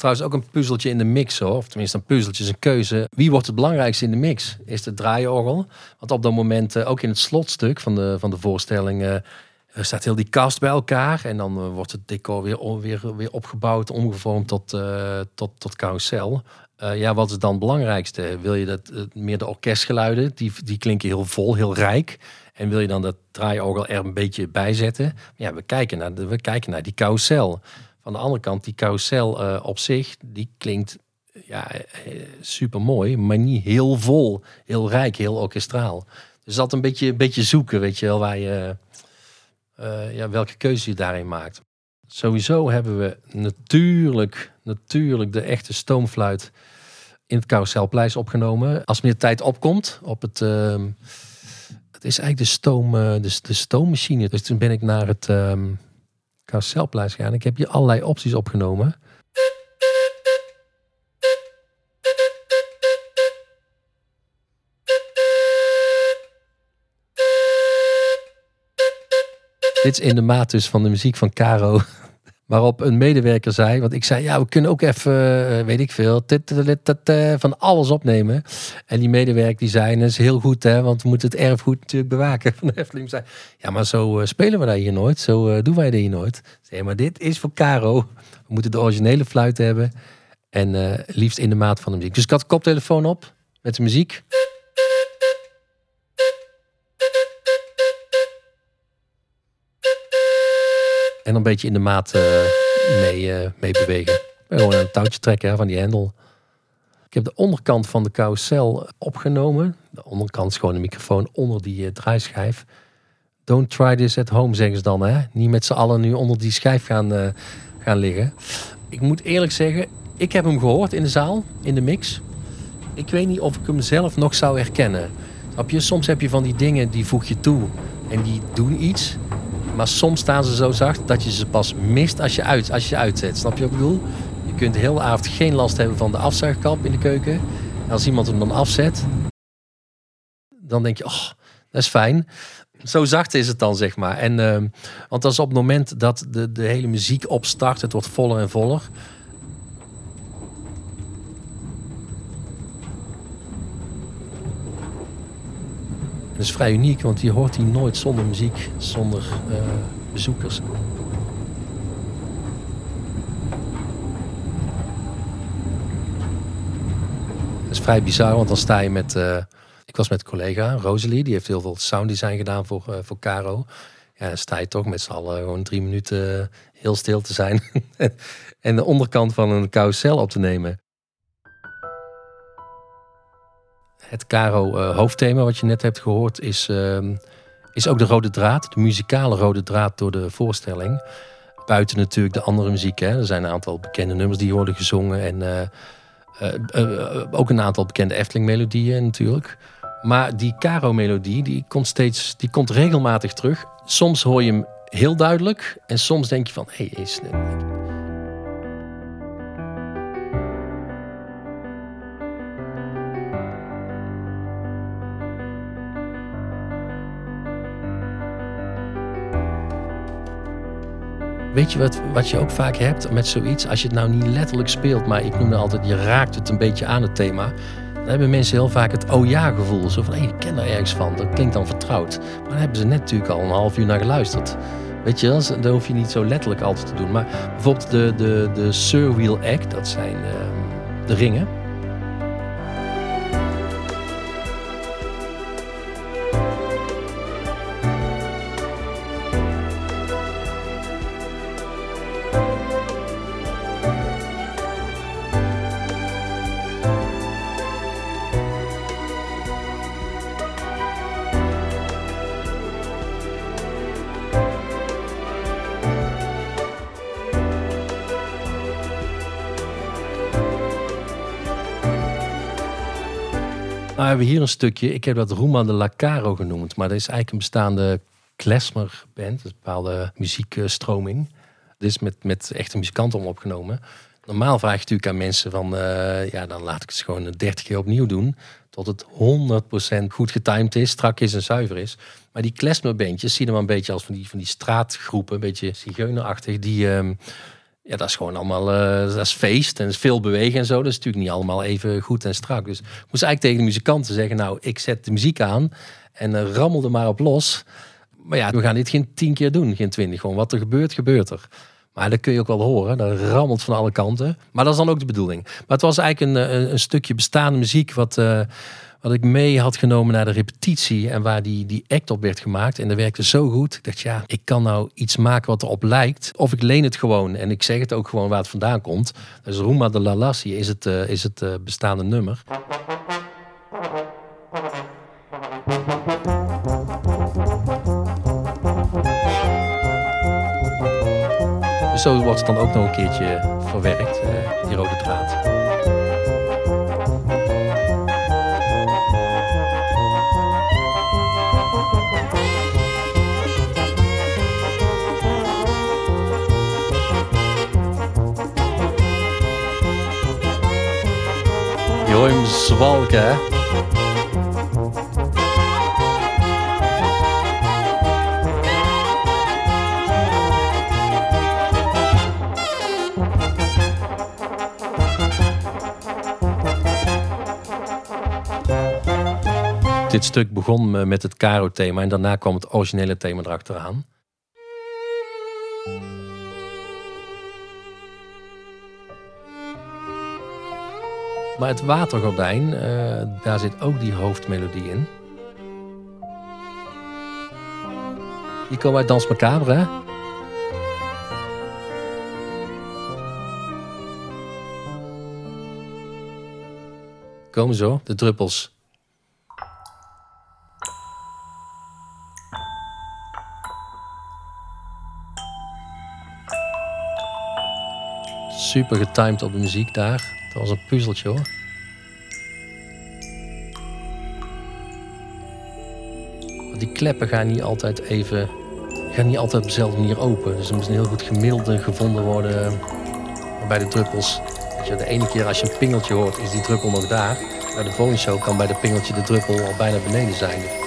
Trouwens ook een puzzeltje in de mix, hoor. Of tenminste, een puzzeltje is een keuze. Wie wordt het belangrijkste in de mix? Is het draaiorgel? Want op dat moment, eh, ook in het slotstuk van de, van de voorstelling, eh, er staat heel die cast bij elkaar. En dan eh, wordt het decor weer, weer, weer opgebouwd, omgevormd tot, uh, tot, tot carousel. Ja, wat is dan het belangrijkste? Wil je dat meer de orkestgeluiden? Die, die klinken heel vol, heel rijk. En wil je dan dat draaiorgel er een beetje bij zetten? Ja, we kijken naar, de, we kijken naar die carousel. Van de andere kant, die carousel uh, op zich, die klinkt ja, super mooi, maar niet heel vol, heel rijk, heel orkestraal. Dus dat een beetje, een beetje zoeken, weet je wel, waar je, uh, ja, welke keuze je daarin maakt. Sowieso hebben we natuurlijk, natuurlijk de echte stoomfluit in het carouselpleis opgenomen. Als meer tijd opkomt op het... Uh, het is eigenlijk de, stoom, de, de stoommachine. Dus toen ben ik naar het um, carouselpleis gegaan. Ik heb hier allerlei opties opgenomen. Dit is in de maat dus van de muziek van Caro. Waarop een medewerker zei, want ik zei, ja, we kunnen ook even, uh, weet ik veel, van alles opnemen. En die medewerker die zei, dat is heel goed, hè, want we moeten het erfgoed natuurlijk bewaken van de Efteling. Zei, ja, maar zo uh, spelen we dat hier nooit, zo uh, doen wij dat hier nooit. Zei, maar dit is voor Caro. We moeten de originele fluit hebben en liefst in de maat van de muziek. Dus ik had de koptelefoon op met de muziek. En een beetje in de maat mee, uh, mee bewegen. Gewoon een touwtje trekken hè, van die hendel. Ik heb de onderkant van de carousel opgenomen. De onderkant is gewoon een microfoon onder die uh, draaischijf. Don't try this at home, zeggen ze dan. Hè? Niet met z'n allen nu onder die schijf gaan, gaan liggen. Ik moet eerlijk zeggen, ik heb hem gehoord in de zaal, in de mix. Ik weet niet of ik hem zelf nog zou herkennen. Je? Soms heb je van die dingen die voeg je toe en die doen iets. Maar soms staan ze zo zacht dat je ze pas mist als je, uit, als je uitzet. Snap je wat ik bedoel? Je kunt de hele avond geen last hebben van de afzuigkap in de keuken. En als iemand hem dan afzet, dan denk je, oh, dat is fijn. Zo zacht is het dan, zeg maar. En, uh, want dat is op het moment dat de, de hele muziek opstart, het wordt voller en voller. Is vrij uniek, want je hoort die nooit zonder muziek, zonder uh, bezoekers. Dat is vrij bizar, want dan sta je met... Uh, ik was met een collega, Rosalie, die heeft heel veel sounddesign gedaan voor, uh, voor Caro. Ja, dan sta je toch met z'n allen gewoon drie minuten heel stil te zijn. en de onderkant van een carousel op te nemen. Het Caro uh, hoofdthema wat je net hebt gehoord is, uh, is ook de rode draad. De muzikale rode draad door de voorstelling. Buiten natuurlijk de andere muziek. Hè. Er zijn een aantal bekende nummers die worden gezongen. En uh, ook een aantal bekende Efteling melodieën natuurlijk. Maar die Caro melodie die komt, steeds, die komt regelmatig terug. Soms hoor je hem heel duidelijk. En soms denk je van... Hey, is, Weet je wat, wat je ook vaak hebt met zoiets? Als je het nou niet letterlijk speelt, maar ik noem het altijd, je raakt het een beetje aan het thema. Dan hebben mensen heel vaak het oh ja gevoel. Zo van, hé, ik ken daar ergens van. Dat klinkt dan vertrouwd. Maar dan hebben ze net natuurlijk al een half uur naar geluisterd. Weet je, dat hoef je niet zo letterlijk altijd te doen. Maar bijvoorbeeld de, de, de Surwheel Act, dat zijn uh, de ringen. Hebben we hier een stukje. Ik heb dat Ruma de La Caro genoemd. Maar dat is eigenlijk een bestaande klezmer band. een bepaalde muziekstroming. Dit is met, met echte muzikanten om opgenomen. Normaal vraag je natuurlijk aan mensen van... Uh, ja, dan laat ik het gewoon 30 keer opnieuw doen. Tot het 100% goed getimed is, strak is en zuiver is. Maar die klezmerbandjes zien wel een beetje als van die, van die straatgroepen. Een beetje zigeunerachtig. Die... Uh, Ja, dat is gewoon allemaal, eh, dat is feest en is veel bewegen en zo. Dat is natuurlijk niet allemaal even goed en strak. Dus ik moest eigenlijk tegen de muzikanten zeggen, nou, ik zet de muziek aan en uh, rammel er maar op los. Maar ja, we gaan dit geen tien keer doen, geen twintig. Gewoon wat er gebeurt, gebeurt er. Maar dat kun je ook wel horen. Dat rammelt van alle kanten. Maar dat is dan ook de bedoeling. Maar het was eigenlijk een, een, een stukje bestaande muziek wat... wat ik mee had genomen naar de repetitie en waar die, die act op werd gemaakt. En dat werkte zo goed. Ik dacht, ja, ik kan nou iets maken wat erop lijkt. Of ik leen het gewoon en ik zeg het ook gewoon waar het vandaan komt. Dus Roema de la Lassie is het, uh, is het uh, bestaande nummer. Zo wordt het dan ook nog een keertje verwerkt, uh, die rode draad. Hè? Dit stuk begon met het Caro-thema en daarna kwam het originele thema erachteraan. Maar het watergordijn, uh, daar zit ook die hoofdmelodie in. Die komen uit Dans Macabre, hè? Komen zo, de druppels. Super getimed op de muziek daar. Dat was een puzzeltje hoor. Die kleppen gaan niet altijd even. gaan niet altijd op dezelfde manier open. Dus er moet een heel goed gemiddelde gevonden worden bij de druppels. Je, de ene keer als je een pingeltje hoort, is die druppel nog daar. Bij de volgende show kan bij de pingeltje de druppel al bijna beneden zijn.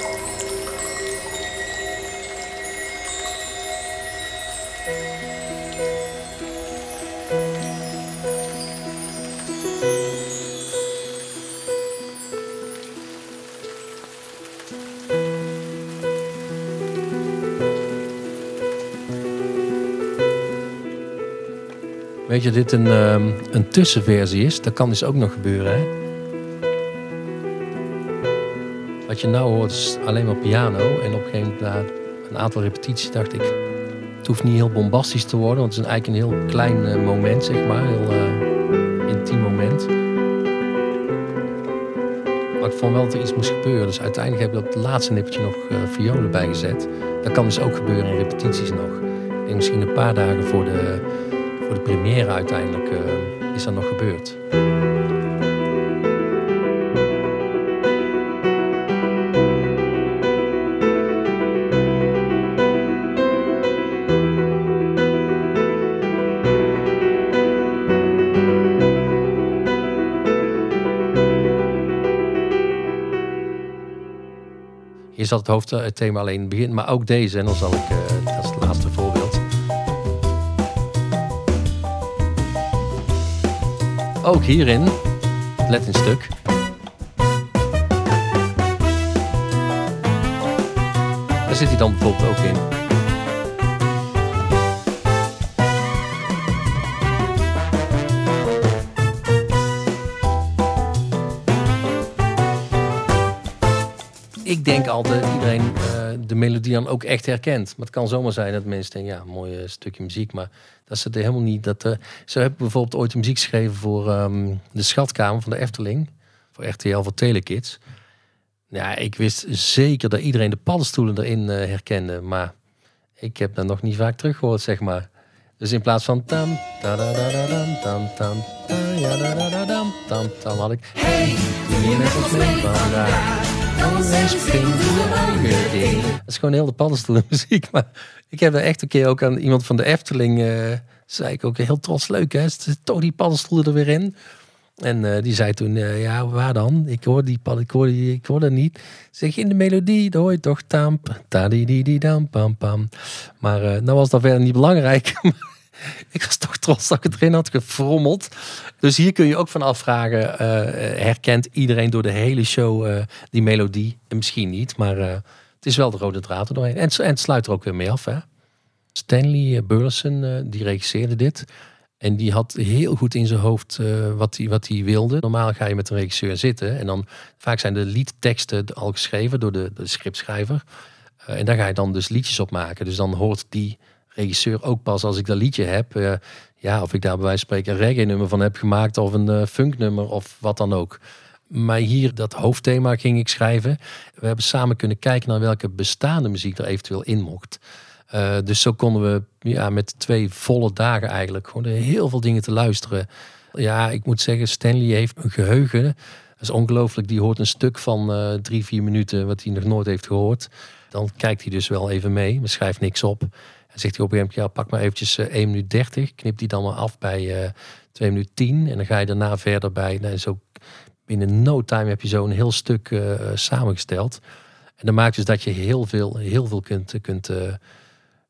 Weet je, dit een, um, een tussenversie is, dat kan dus ook nog gebeuren. Hè? Wat je nou hoort is alleen maar piano. En op een gegeven moment, een aantal repetities, dacht ik... Het hoeft niet heel bombastisch te worden, want het is eigenlijk een heel klein uh, moment, zeg maar. Heel uh, intiem moment. Maar ik vond wel dat er iets moest gebeuren. Dus uiteindelijk heb ik op het laatste nippertje nog uh, violen bijgezet. Dat kan dus ook gebeuren in repetities nog. Denk misschien een paar dagen voor de voor de première uiteindelijk uh, is dat nog gebeurd. Hier zat het hoofdthema alleen in het begin, maar ook deze. En dan zal ik, uh, Ook hierin, let in stuk. Daar zit hij dan bijvoorbeeld ook in. Melodie dan ook echt herkent. Maar het kan zomaar zijn dat mensen denken, ja, mooi uh, stukje muziek. Maar dat ze het helemaal niet. Dat, uh, zo heb ik bijvoorbeeld ooit muziek geschreven voor um, de schatkamer van de Efteling. Voor RTL, voor Telekids. Ja, ik wist zeker dat iedereen de paddenstoelen erin herkende. Maar ik heb dat nog niet vaak teruggehoord, zeg maar. Dus in plaats van tam, tam, tam, tam, tam, had ik... Hey, doe je met ons mee vandaag? Dat is gewoon heel de paddenstoelen muziek. Maar ik heb er echt een keer ook aan iemand van de Efteling... Uh, zei ik ook heel trots, leuk hè? Toch die paddenstoelen er weer in. En uh, die zei toen, uh, ja, waar dan? Ik hoor die pad, ik hoor, die, ik hoor dat niet. Zeg, in de melodie, dan hoor je toch tamp, ta di di di dam pam pam. Maar uh, nou was dat verder niet belangrijk. ik was toch trots dat ik het erin had gefrommeld. Dus hier kun je ook van afvragen, eh, herkent iedereen door de hele show eh, die melodie? En misschien niet, maar eh, het is wel de rode draad er doorheen. En, en het sluit er ook weer mee af. Hè? Stanley Burleson, die regisseerde dit. En die had heel goed in zijn hoofd wat hij wat wilde. Normaal ga je met een regisseur zitten. En dan vaak zijn de liedteksten al geschreven door de, de scriptschrijver. en daar ga je dan dus liedjes op maken. Dus dan hoort die regisseur ook pas als ik dat liedje heb. Ja, of ik daar bij wijze van spreken een reggae nummer van heb gemaakt of een uh, funk nummer of wat dan ook. Maar hier, dat hoofdthema ging ik schrijven. We hebben samen kunnen kijken naar welke bestaande muziek er eventueel in mocht. Uh, dus zo konden we ja, met twee volle dagen eigenlijk gewoon heel veel dingen te luisteren. Ja, ik moet zeggen, Stanley heeft een geheugen. Dat is ongelooflijk. Die hoort een stuk van uh, drie, vier minuten wat hij nog nooit heeft gehoord. Dan kijkt hij dus wel even mee, maar schrijft niks op zegt hij op een gegeven moment, ja, pak maar eventjes uh, eh, 1 minuut 30. Knip die dan maar af bij uh, eh, 2 minuten 10. En dan ga je daarna verder bij, nou, zo binnen no time heb je zo'n heel stuk uh, samengesteld. En dat maakt dus dat je heel veel, heel veel kunt, kunt,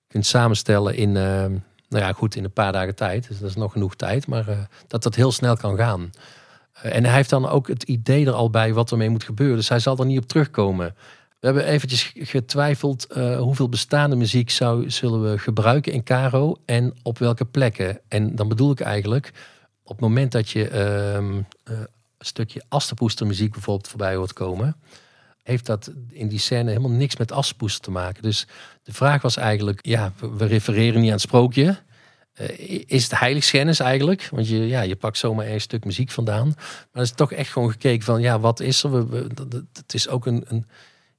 kunt samenstellen in, nou ja, goed, in een paar dagen tijd. Dus dat is nog genoeg tijd, maar dat dat heel snel kan gaan. en hij heeft dan ook het idee er al bij wat ermee moet gebeuren. Dus hij zal er niet op terugkomen. We hebben eventjes getwijfeld uh, hoeveel bestaande muziek zou, zullen we gebruiken in Caro en op welke plekken. En dan bedoel ik eigenlijk, op het moment dat je uh, een stukje bijvoorbeeld voorbij hoort komen, heeft dat in die scène helemaal niks met Asterpoester te maken. Dus de vraag was eigenlijk, ja, we refereren niet aan het sprookje. Uh, is het heiligschennis eigenlijk? Want je, ja, je pakt zomaar een stuk muziek vandaan. Maar er is toch echt gewoon gekeken van, ja, wat is er? We, we, het is ook een, een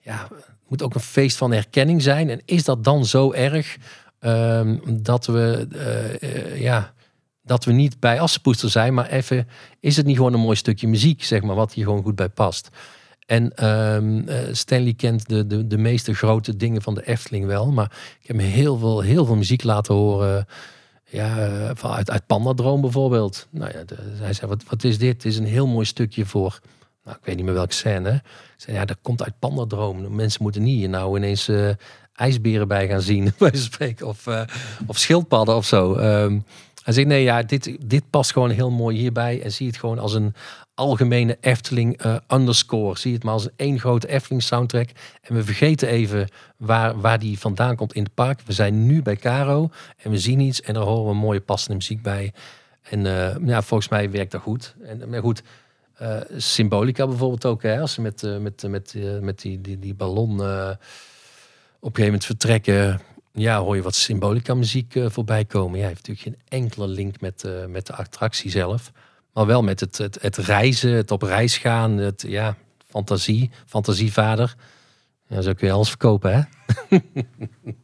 ja, het moet ook een feest van herkenning zijn. En is dat dan zo erg um, dat we, uh, ja, dat we niet bij Assenpoester zijn, maar even, is het niet gewoon een mooi stukje muziek, zeg maar, wat hier gewoon goed bij past? En um, Stanley kent de, de, de meeste grote dingen van de Efteling wel, maar ik heb heel veel, heel veel muziek laten horen. Ja, uit, uit Pandadroom bijvoorbeeld. Nou ja, hij zei, wat, wat is dit? Het is een heel mooi stukje voor nou, ik weet niet meer welke scène. Ja, dat komt uit Pandadroom. Mensen moeten niet hier nou ineens uh, ijsberen bij gaan zien, bij spreken. Of, uh, of schildpadden of zo. Um, hij zegt, nee, ja, dit, dit past gewoon heel mooi hierbij. En zie het gewoon als een algemene Efteling uh, underscore. Zie het maar als een één grote Efteling soundtrack. En we vergeten even waar, waar die vandaan komt in het park. We zijn nu bij Caro en we zien iets en daar horen we mooie passende muziek bij. En ja, volgens mij werkt dat goed. En, maar goed, uh, symbolica bijvoorbeeld ook, hè, als ze met, uh, met, met, uh, met die, die, die ballon op een gegeven moment vertrekken, ja, hoor je wat symbolica muziek voorbij komen. Ja, heeft natuurlijk geen enkele link met, met de attractie zelf, maar wel met het, het, het reizen, het op reis gaan, het ja, fantasie, fantasievader. Ja, zo kun je alles verkopen, hè?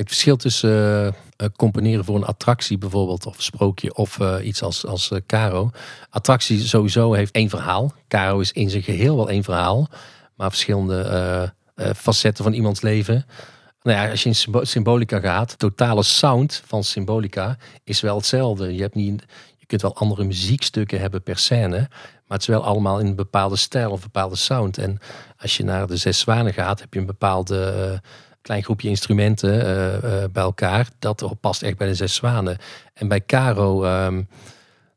Het verschil tussen uh, componeren voor een attractie bijvoorbeeld, of sprookje, of uh, iets als, als Caro. Attractie sowieso heeft één verhaal. Caro is in zijn geheel wel één verhaal, maar verschillende facetten van iemands leven. Nou ja, als je in Symbolica gaat, totale sound van Symbolica is wel hetzelfde. Je, hebt niet, je kunt wel andere muziekstukken hebben per scène, maar het is wel allemaal in een bepaalde stijl of een bepaalde sound. En als je naar de Zes Zwanen gaat, heb je een bepaalde klein groepje instrumenten uh, uh, bij elkaar. Dat past echt bij de Zes Zwanen. En bij Caro, um,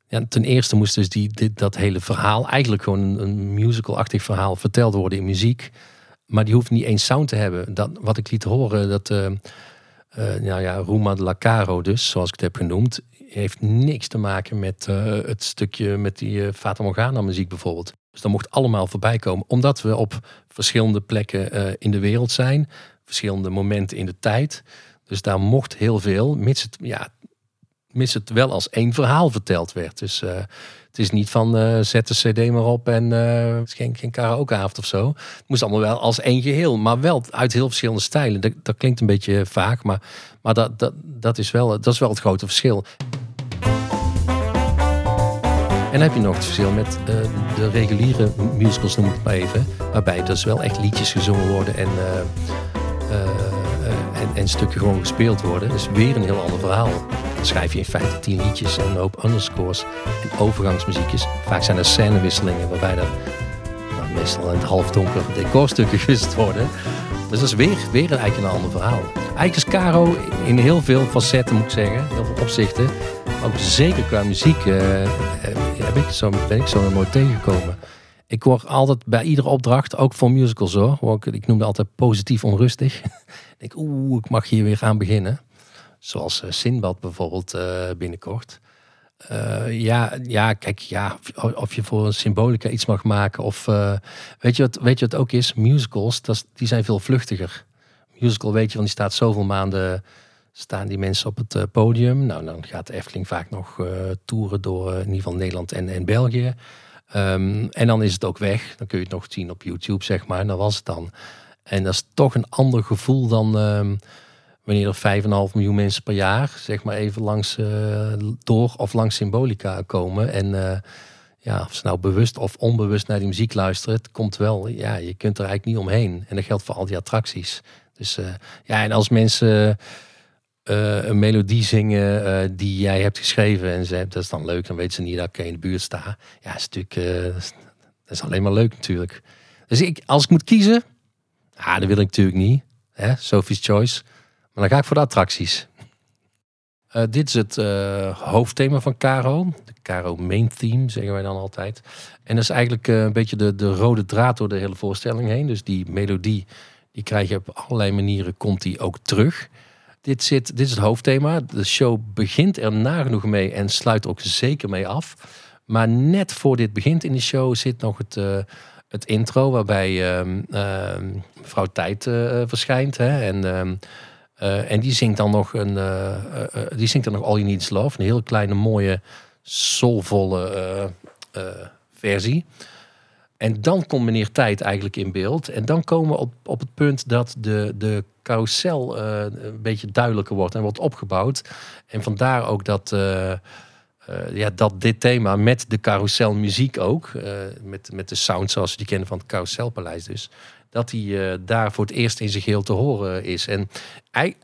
ja, ten eerste moest dus die, dit, dat hele verhaal, eigenlijk gewoon een, een musical-achtig verhaal, verteld worden in muziek. Maar die hoeft niet eens sound te hebben. Dat, wat ik liet horen, dat, uh, nou ja, Ruma de la Caro dus, zoals ik het heb genoemd, heeft niks te maken met het stukje met die Fata Morgana muziek bijvoorbeeld. Dus dat mocht allemaal voorbij komen. Omdat we op verschillende plekken in de wereld zijn verschillende momenten in de tijd. Dus daar mocht heel veel, mits het, ja, mits het wel als één verhaal verteld werd. Dus uh, het is niet van uh, zet de cd maar op en uh, het geen, geen karaokeavond of zo. Het moest allemaal wel als één geheel, maar wel uit heel verschillende stijlen. Dat, dat klinkt een beetje vaag, maar, maar dat, dat, dat, is wel, dat is wel het grote verschil. En dan heb je nog het verschil met de reguliere musicals, noem ik het maar even. Waarbij dus wel echt liedjes gezongen worden en en, en stukken gewoon gespeeld worden, is weer een heel ander verhaal. Dan schrijf je in feite tien liedjes en een hoop underscores en overgangsmuziekjes. Vaak zijn er scènewisselingen waarbij er nou, meestal in het halfdonker decorstukken gewist worden. Dus dat is weer, weer eigenlijk een ander verhaal. Eigenlijk is Caro in heel veel facetten, moet ik zeggen, heel veel opzichten. Ook zeker qua muziek uh, heb ik zo, ben ik zo tegengekomen. Ik word altijd bij iedere opdracht, ook voor musicals hoor, ik, ik noemde altijd positief onrustig. ik denk, oeh, ik mag hier weer aan beginnen. Zoals uh, Sinbad bijvoorbeeld uh, binnenkort. Uh, ja, ja, kijk, ja, of je voor een symbolica iets mag maken. Of weet, je wat, weet je wat ook is? Musicals, dat die zijn veel vluchtiger. Musical weet je, die staat zoveel maanden, staan die mensen op het podium. Nou, dan gaat de Efteling vaak nog toeren door in ieder geval Nederland en, en België. Um, en dan is het ook weg. Dan kun je het nog zien op YouTube, zeg maar. En dat was het dan. En dat is toch een ander gevoel dan um, wanneer er 5,5 miljoen mensen per jaar, zeg maar even langs uh, door of langs Symbolica komen. En uh, ja, of ze nou bewust of onbewust naar die muziek luisteren, het komt wel. Ja, je kunt er eigenlijk niet omheen. En dat geldt voor al die attracties. Dus uh, ja, en als mensen uh, een melodie zingen uh, die jij hebt geschreven. En ze, dat is dan leuk, dan weet ze niet dat ik in de buurt sta. Ja, is natuurlijk, dat is alleen maar leuk natuurlijk. Dus ik, als ik moet kiezen, ah, dat wil ik natuurlijk niet. Hè? Sophie's Choice. Maar dan ga ik voor de attracties. dit is het hoofdthema van Caro. De Caro main theme, zeggen wij dan altijd. En dat is eigenlijk een beetje de, de rode draad door de hele voorstelling heen. Dus die melodie, die krijg je op allerlei manieren, komt die ook terug. Dit, zit, dit is het hoofdthema. De show begint er nagenoeg mee en sluit ook zeker mee af. Maar net voor dit begint in de show zit nog het, uh, het intro waarbij uh, uh, mevrouw Tijd uh, verschijnt. Hè? En, ehm, en die zingt dan nog een die zingt dan nog All You Need Love. Een heel kleine, mooie, soulvolle versie. En dan komt meneer Tijd eigenlijk in beeld. En dan komen we op, op het punt dat de, de carousel uh, een beetje duidelijker wordt en wordt opgebouwd. En vandaar ook dat, uh, uh, ja, dat dit thema met de carouselmuziek ook, met, met de sound zoals we die kennen van het carouselpaleis dus, dat die daar voor het eerst in zijn geheel te horen is. En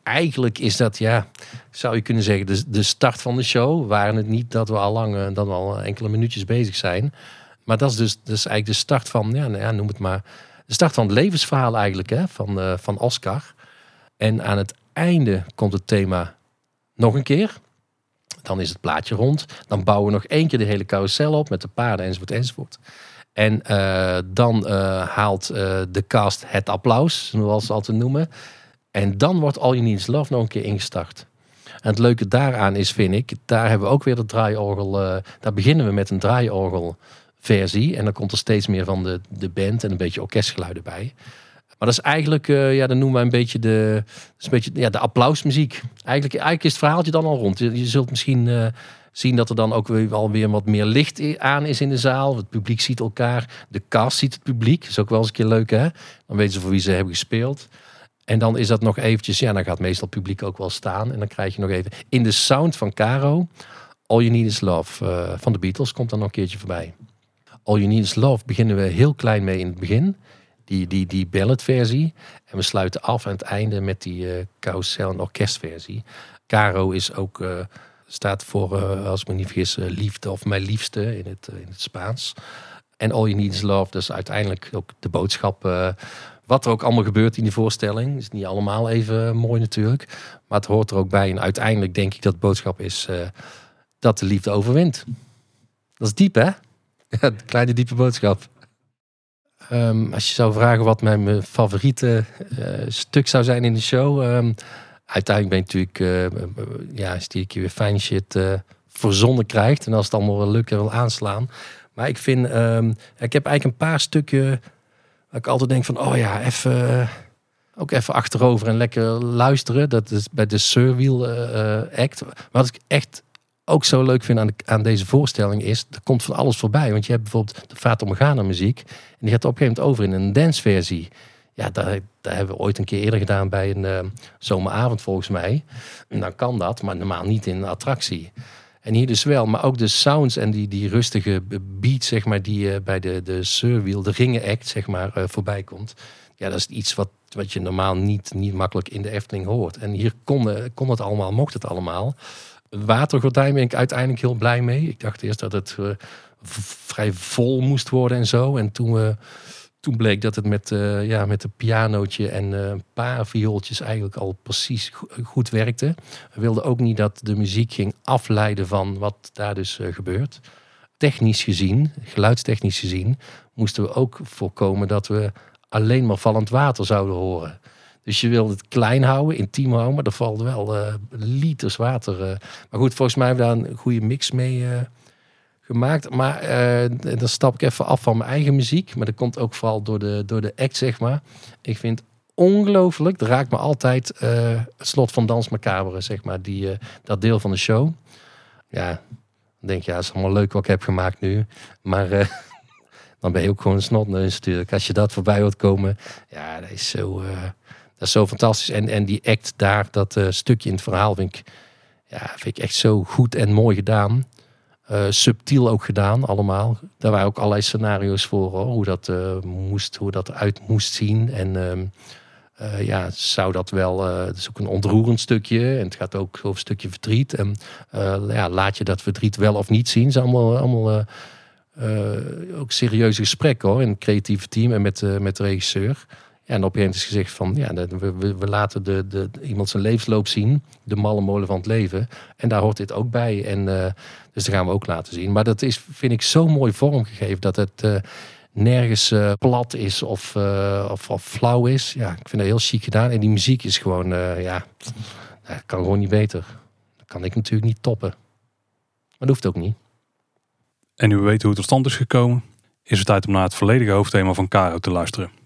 eigenlijk is dat, ja, zou je kunnen zeggen, de, de start van de show. Waren het niet dat we al lang, dat al enkele minuutjes bezig zijn. Maar dat is dus dat is eigenlijk de start van, ja, nou ja, noem het maar, de start van het levensverhaal eigenlijk hè, van, uh, van Oscar. En aan het einde komt het thema nog een keer. Dan is het plaatje rond. Dan bouwen we nog één keer de hele carousel op met de paarden enzovoort enzovoort. En uh, dan uh, haalt de cast het applaus, zoals ze altijd noemen. En dan wordt All You Need Love nog een keer ingestart. En het leuke daaraan is, vind ik, daar hebben we ook weer dat draaiorgel. daar beginnen we met een draaiorgel versie. En dan komt er steeds meer van de, de band en een beetje orkestgeluiden bij. Maar dat is eigenlijk, uh, ja, dan noemen we een beetje de, is een beetje, ja, de applausmuziek. Eigenlijk, eigenlijk is het verhaaltje dan al rond. Je, zult misschien uh, zien dat er dan ook weer, alweer wat meer licht aan is in de zaal. Het publiek ziet elkaar. De cast ziet het publiek. Dat is ook wel eens een keer leuk, hè? Dan weten ze voor wie ze hebben gespeeld. En dan is dat nog eventjes, ja, dan gaat meestal het publiek ook wel staan. En dan krijg je nog even in de sound van Caro. All You Need Is Love uh, van de Beatles komt dan nog een keertje voorbij. All You Need Is Love beginnen we heel klein mee in het begin. Die, die, die balladversie. En we sluiten af aan het einde met die uh, carousel en orkestversie. Caro is ook, uh, staat voor, uh, als ik me niet vergis, liefde of mijn liefste in het, in het Spaans. En All You Need Is Love, dus uiteindelijk ook de boodschap. wat er ook allemaal gebeurt in die voorstelling. Is niet allemaal even mooi natuurlijk. Maar het hoort er ook bij. En uiteindelijk denk ik dat de boodschap is dat de liefde overwint. Dat is diep hè? Kleine diepe boodschap. Um, als je zou vragen wat mijn favoriete uh, stuk zou zijn in de show. Um, uiteindelijk ben ik natuurlijk, uh, ja, als die keer weer fijn shit uh, verzonnen krijgt. En als het allemaal wel lukt en wil aanslaan. Maar ik vind, um, ik heb eigenlijk een paar stukken waar ik altijd denk van, oh ja, even, ook even achterover en lekker luisteren. Dat is bij de Surwheel Act. Wat ik echt ook zo leuk vind aan, aan deze voorstelling is, er komt van alles voorbij. Want je hebt bijvoorbeeld de Fata Morgana muziek. En die gaat op een gegeven moment over in een danceversie. Ja, daar hebben we ooit een keer eerder gedaan bij een uh, zomeravond volgens mij. En dan kan dat, maar normaal niet in een attractie. En hier dus wel, maar ook de sounds en die, die rustige beat, zeg maar, die uh, bij de, de Surwheel, de ringen act, zeg maar, uh, voorbij komt. Ja, dat is iets wat, wat je normaal niet, niet makkelijk in de Efteling hoort. En hier kon, kon het allemaal, mocht het allemaal watergordijn ben ik uiteindelijk heel blij mee. Ik dacht eerst dat het uh, vrij vol moest worden en zo. En toen we toen bleek dat het met, uh, ja, met een pianootje en een paar viooltjes eigenlijk al precies goed werkte. We wilden ook niet dat de muziek ging afleiden van wat daar dus gebeurt. Technisch gezien, geluidstechnisch gezien, moesten we ook voorkomen dat we alleen maar vallend water zouden horen. Dus je wilde het klein houden, intiem houden, maar er valt wel liters water. Maar goed, volgens mij hebben we daar een goede mix mee gemaakt. Maar dan stap ik even af van mijn eigen muziek. Maar dat komt ook vooral door de, door de act, zeg maar. Ik vind ongelooflijk, dat raakt me altijd het slot van Dans Macabre, zeg maar. Die, dat deel van de show. Ja, dan denk je, ja, is allemaal leuk wat ik heb gemaakt nu. Maar dan ben je ook gewoon een snotneus natuurlijk. Als je dat voorbij wilt komen, ja, dat is zo, dat is zo fantastisch. En, en die act daar, dat stukje in het verhaal, vind ik, ja, vind ik echt zo goed en mooi gedaan. Uh, subtiel ook gedaan, allemaal. Daar waren ook allerlei scenario's voor, hoor, hoe dat uh, moest, hoe dat eruit moest zien. En uh, ja, zou dat wel, het is ook een ontroerend stukje. En het gaat ook over een stukje verdriet. En ja, laat je dat verdriet wel of niet zien. Het zijn allemaal, allemaal ook serieuze gesprekken hoor, in het creatieve team en met, met de regisseur. En op moment is gezegd van ja, we, we, we laten de, de, iemand zijn levensloop zien, de malle molen van het leven. En daar hoort dit ook bij. En uh, dus dat gaan we ook laten zien. Maar dat is, vind ik, zo mooi vormgegeven dat het uh, nergens uh, plat is of, of, of, flauw is. Ja, ik vind dat heel chic gedaan. En die muziek is gewoon, ja, kan gewoon niet beter. Dat kan ik natuurlijk niet toppen. Maar dat hoeft ook niet. En nu we weten hoe het tot stand is gekomen, is het tijd om naar het volledige hoofdthema van Caro te luisteren.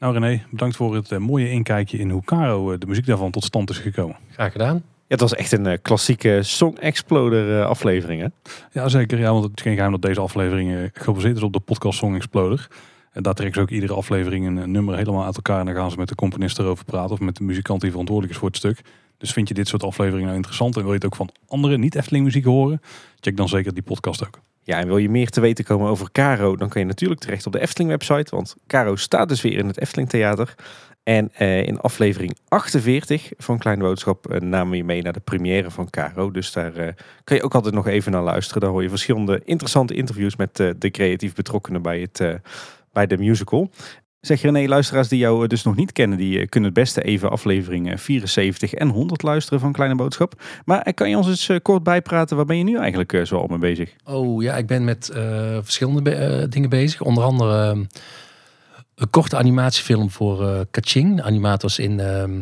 Nou René, bedankt voor het mooie inkijkje in hoe Caro de muziek daarvan tot stand is gekomen. Graag gedaan. Ja, het was echt een klassieke Song Exploder aflevering hè? Ja zeker, ja, want het is geen geheim dat deze aflevering gebaseerd is op de podcast Song Exploder. En daar trekken ze ook iedere aflevering een nummer helemaal uit elkaar. En dan gaan ze met de componist erover praten. Of met de muzikant die verantwoordelijk is voor het stuk. Dus vind je dit soort afleveringen nou interessant en wil je het ook van andere niet-Efteling muziek horen? Check dan zeker die podcast ook. Ja, en wil je meer te weten komen over Caro, dan kan je natuurlijk terecht op de Efteling website. Want Caro staat dus weer in het Efteling Theater. En eh, in aflevering 48 van Kleine Boodschap eh, namen we je mee naar de première van Caro. Dus daar eh, kan je ook altijd nog even naar luisteren. Daar hoor je verschillende interessante interviews met de creatief betrokkenen bij het bij de musical. Zeg René, luisteraars die jou dus nog niet kennen, die kunnen het beste even afleveringen 74 en 100 luisteren van Kleine Boodschap. Maar kan je ons eens kort bijpraten, waar ben je nu eigenlijk zo al mee bezig? Oh ja, ik ben met verschillende dingen bezig. Onder andere een korte animatiefilm voor uh, Kaching, animators in,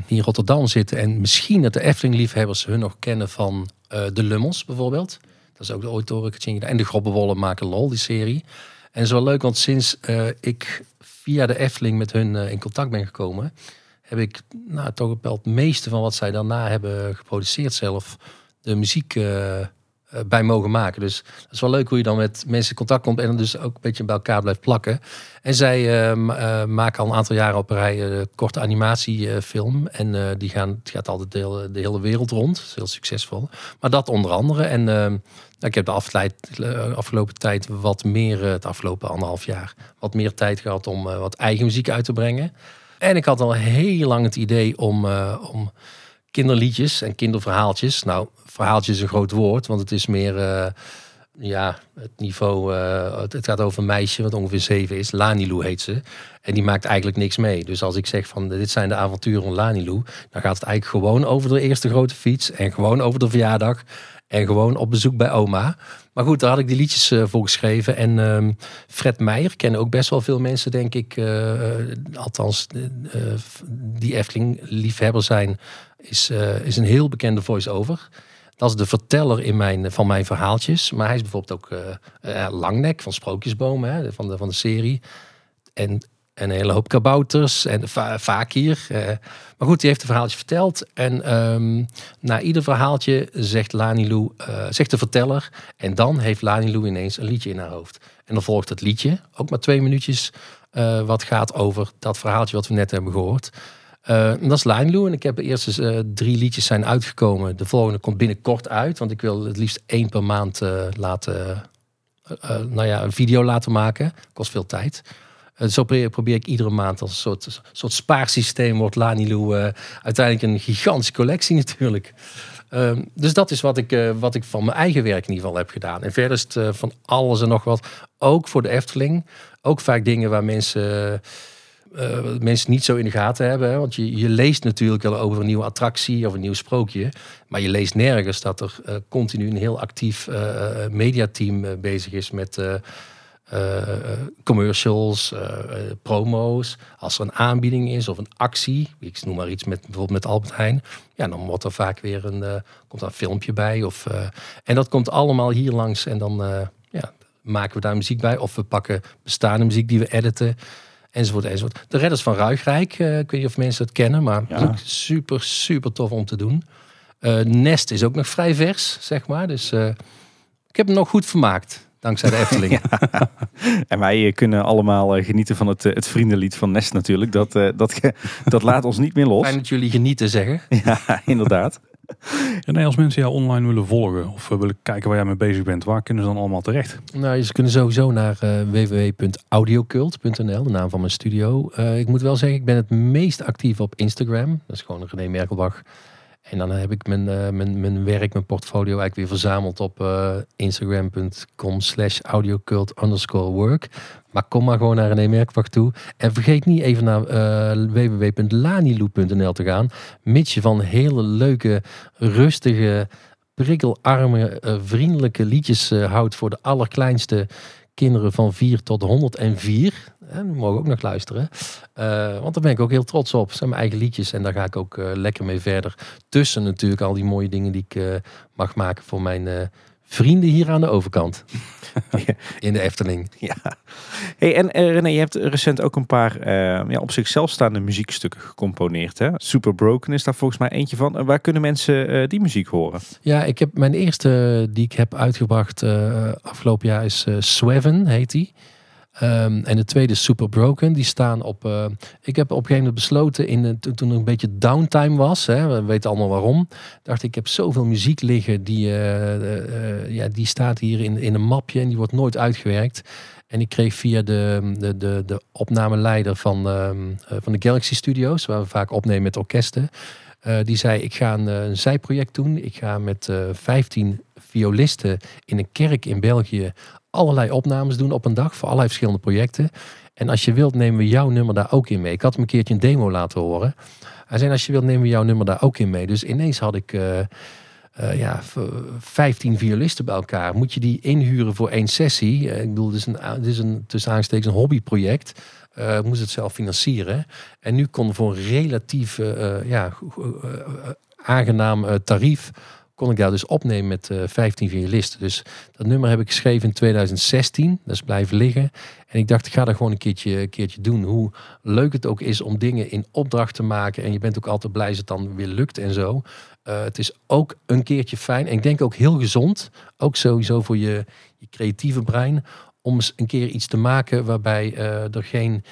die in Rotterdam zitten. En misschien dat de Efteling-liefhebbers hun nog kennen van De Lummels bijvoorbeeld. Dat is ook de ooit door Kaching. En de Grobbenwollen maken lol, die serie. En het is wel leuk, want sinds ik via de Efteling met hun uh, in contact ben gekomen, heb ik nou, toch wel het meeste van wat zij daarna hebben geproduceerd zelf de muziek uh, bij mogen maken. Dus dat is wel leuk hoe je dan met mensen in contact komt en dan dus ook een beetje bij elkaar blijft plakken. En zij maken al een aantal jaren op een rij korte animatiefilm. en die gaan, het gaat altijd de hele, de hele wereld rond. Dat is heel succesvol. Maar dat onder andere. En ehm, ik heb de eh, afgelopen tijd wat meer, eh, het afgelopen anderhalf jaar, wat meer tijd gehad om eh, wat eigen muziek uit te brengen. En ik had al heel lang het idee om, om kinderliedjes en kinderverhaaltjes. Nou, verhaaltjes is een groot woord, want het is meer ja, het niveau. het, gaat over een meisje wat ongeveer zeven is. Lanilou heet ze. En die maakt eigenlijk niks mee. Dus als ik zeg van dit zijn de avonturen van Lanilou, dan gaat het eigenlijk gewoon over de eerste grote fiets en gewoon over de verjaardag. En gewoon op bezoek bij oma. Maar goed, daar had ik die liedjes uh, voor geschreven. En um, Fred Meijer kennen ook best wel veel mensen, denk ik. Althans, die Efteling-liefhebber zijn, is, is een heel bekende voice-over. Dat is de verteller in mijn, van mijn verhaaltjes. Maar hij is bijvoorbeeld ook Langnek van Sprookjesbomen, hè, van, de, van de serie. En en een hele hoop kabouters en vaak hier. Eh. maar goed, die heeft een verhaaltje verteld. En um, na ieder verhaaltje zegt Lou, uh, zegt de verteller. En dan heeft Lou ineens een liedje in haar hoofd. En dan volgt het liedje, ook maar twee minuutjes, uh, wat gaat over dat verhaaltje wat we net hebben gehoord. Uh, dat is Lou. En ik heb de eerste drie liedjes zijn uitgekomen. De volgende komt binnenkort uit. Want ik wil het liefst één per maand laten, nou ja, een video laten maken. Kost veel tijd. Zo probeer ik iedere maand als een soort, soort spaarsysteem wordt Lanilu uiteindelijk een gigantische collectie natuurlijk. Uh, dus dat is wat ik, wat ik van mijn eigen werk in ieder geval heb gedaan. En verder is het van alles en nog wat. Ook voor de Efteling. Ook vaak dingen waar mensen, mensen niet zo in de gaten hebben. Hè? Want je, je leest natuurlijk wel over een nieuwe attractie of een nieuw sprookje. Maar je leest nergens dat er continu een heel actief mediateam bezig is met uh, commercials, uh, promo's. Als er een aanbieding is of een actie, ik noem maar iets met bijvoorbeeld met Albert Heijn, ja, dan wordt er vaak weer een, komt een filmpje bij. Of, en dat komt allemaal hier langs en dan ja, maken we daar muziek bij. Of we pakken bestaande muziek die we editen. Enzovoort, enzovoort. De Redders van Ruigrijk, ik weet niet of mensen het kennen, maar ja. super, super tof om te doen. Nest is ook nog vrij vers, zeg maar. Dus ik heb hem nog goed vermaakt. Dankzij de Efteling. En wij kunnen allemaal eh, genieten van het, eh, het vriendenlied van Nest natuurlijk. Dat, eh, dat, dat laat ons niet meer los. Fijn dat jullie genieten zeggen. Ja, inderdaad. En als mensen jou online willen volgen of willen kijken waar jij mee bezig bent, waar kunnen ze dan allemaal terecht? Nou, ze kunnen sowieso naar uh, www.audiocult.nl, de naam van mijn studio. ik moet wel zeggen, ik ben het meest actief op Instagram. Dat is gewoon René Merkelbach. En dan heb ik mijn, mijn, mijn werk, mijn portfolio eigenlijk weer verzameld op instagram.com slash audiocult underscore work. Maar kom maar gewoon naar een Merkbach toe. En vergeet niet even naar uh, eh, www.laniloop.nl te gaan. Mits je van hele leuke, rustige, prikkelarme, vriendelijke liedjes houdt voor de allerkleinste kinderen van 4 tot 104. En die mogen ook nog luisteren. Want daar ben ik ook heel trots op. Het zijn mijn eigen liedjes en daar ga ik ook lekker mee verder. Tussen natuurlijk al die mooie dingen die ik mag maken voor mijn vrienden hier aan de overkant. In de Efteling. Ja. Hey, en eh, René, je hebt recent ook een paar eh, ja, op zichzelf staande muziekstukken gecomponeerd. Hè? Super Broken is daar volgens mij eentje van. Waar kunnen mensen eh, die muziek horen? Ja, ik heb mijn eerste die ik heb uitgebracht afgelopen jaar is Sweven, heet die. Ehm, en de tweede is Super Broken. Die staan op. eh, ik heb op een gegeven moment besloten, in, toen- er een beetje downtime was, hè, we weten allemaal waarom. Dacht ik, ik heb zoveel muziek liggen, die, eh, eh, ja, die staat hier in, in een mapje en die wordt nooit uitgewerkt. En ik kreeg via de, de, de, de opnameleider van, ehm, eh, van de Galaxy Studios, waar we vaak opnemen met orkesten. die zei, ik ga een, zijproject doen. Ik ga met eh 15 violisten in een kerk in België allerlei opnames doen op een dag voor allerlei verschillende projecten. En als je wilt, nemen we jouw nummer daar ook in mee. Ik had hem een keertje een demo laten horen. Hij zei, als je wilt, nemen we jouw nummer daar ook in mee. Dus ineens had ik eh, eh, ja, v- 15 violisten bij elkaar. Moet je die inhuren voor één sessie? Eh, ik bedoel, dit is een, dit is een tussen een hobbyproject. Ik moest het zelf financieren. En nu kon voor een relatief ja, aangenaam tarief kon ik daar dus opnemen met eh 15 violisten. Dus dat nummer heb ik geschreven in 2016. Dat is blijven liggen. En ik dacht, ik ga dat gewoon een keertje, een keertje doen. Hoe leuk het ook is om dingen in opdracht te maken. En je bent ook altijd blij als het dan weer lukt en zo. Eh, het is ook een keertje fijn. En ik denk ook heel gezond. Ook sowieso voor je, je creatieve brein. Om eens een keer iets te maken waarbij eh, er geen...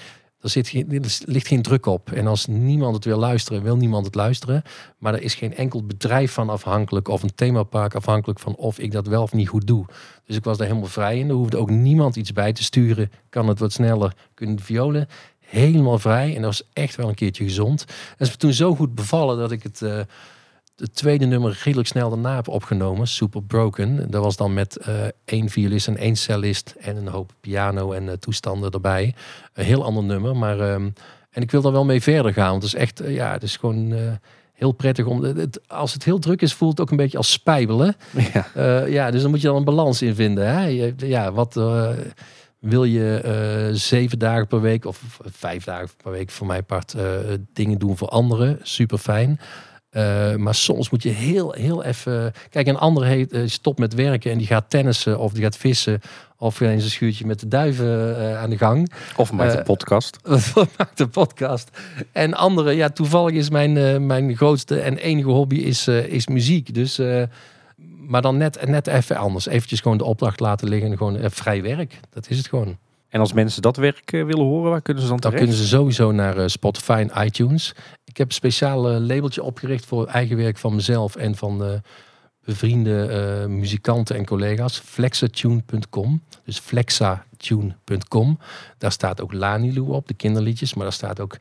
Er, zit geen, er ligt geen druk op. En als niemand het wil luisteren, wil niemand het luisteren. Maar er is geen enkel bedrijf van afhankelijk of een themapark afhankelijk van of ik dat wel of niet goed doe. Dus ik was daar helemaal vrij in. Er hoefde ook niemand iets bij te sturen. Kan het wat sneller, kunnen violen. Helemaal vrij. En dat was echt wel een keertje gezond. En is me toen zo goed bevallen dat ik het, eh, het tweede nummer redelijk snel daarna heb opgenomen. Super Broken. Dat was dan met eh, één violist en één cellist en een hoop piano en eh, toestanden erbij. Een heel ander nummer. Maar, ehm, en ik wil daar wel mee verder gaan. Want het is echt, eh, ja, het is gewoon... Heel prettig om. Het, als het heel druk is, voelt het ook een beetje als spijbelen. Ja. Ja, dus dan moet je dan een balans in vinden. Hè? Je- Ja, wat wil je zeven dagen per week of vijf dagen per week voor mij part dingen doen voor anderen? Super fijn. Eh, maar soms moet je heel, heel even. Kijk, een ander heeft, eh, stopt met werken en die gaat tennissen of die gaat vissen. Of in zijn schuurtje met de duiven eh, aan de gang. Of maakt een podcast. maakt een podcast. En andere, ja, toevallig is mijn, mijn grootste en enige hobby is, is muziek. Dus, maar dan net, net even anders. Eventjes gewoon de opdracht laten liggen en gewoon eh, vrij werk. Dat is het gewoon. En als mensen dat werk eh, willen horen, waar kunnen ze dan Dan terecht? kunnen ze sowieso naar eh, Spotify en iTunes. Ik heb een speciaal labeltje opgericht voor eigen werk van mezelf en van bevriende eh, muzikanten en collega's. Flexatune.com. Dus flexatune.com. Daar staat ook Lanilu op, de kinderliedjes. Maar daar staat ook...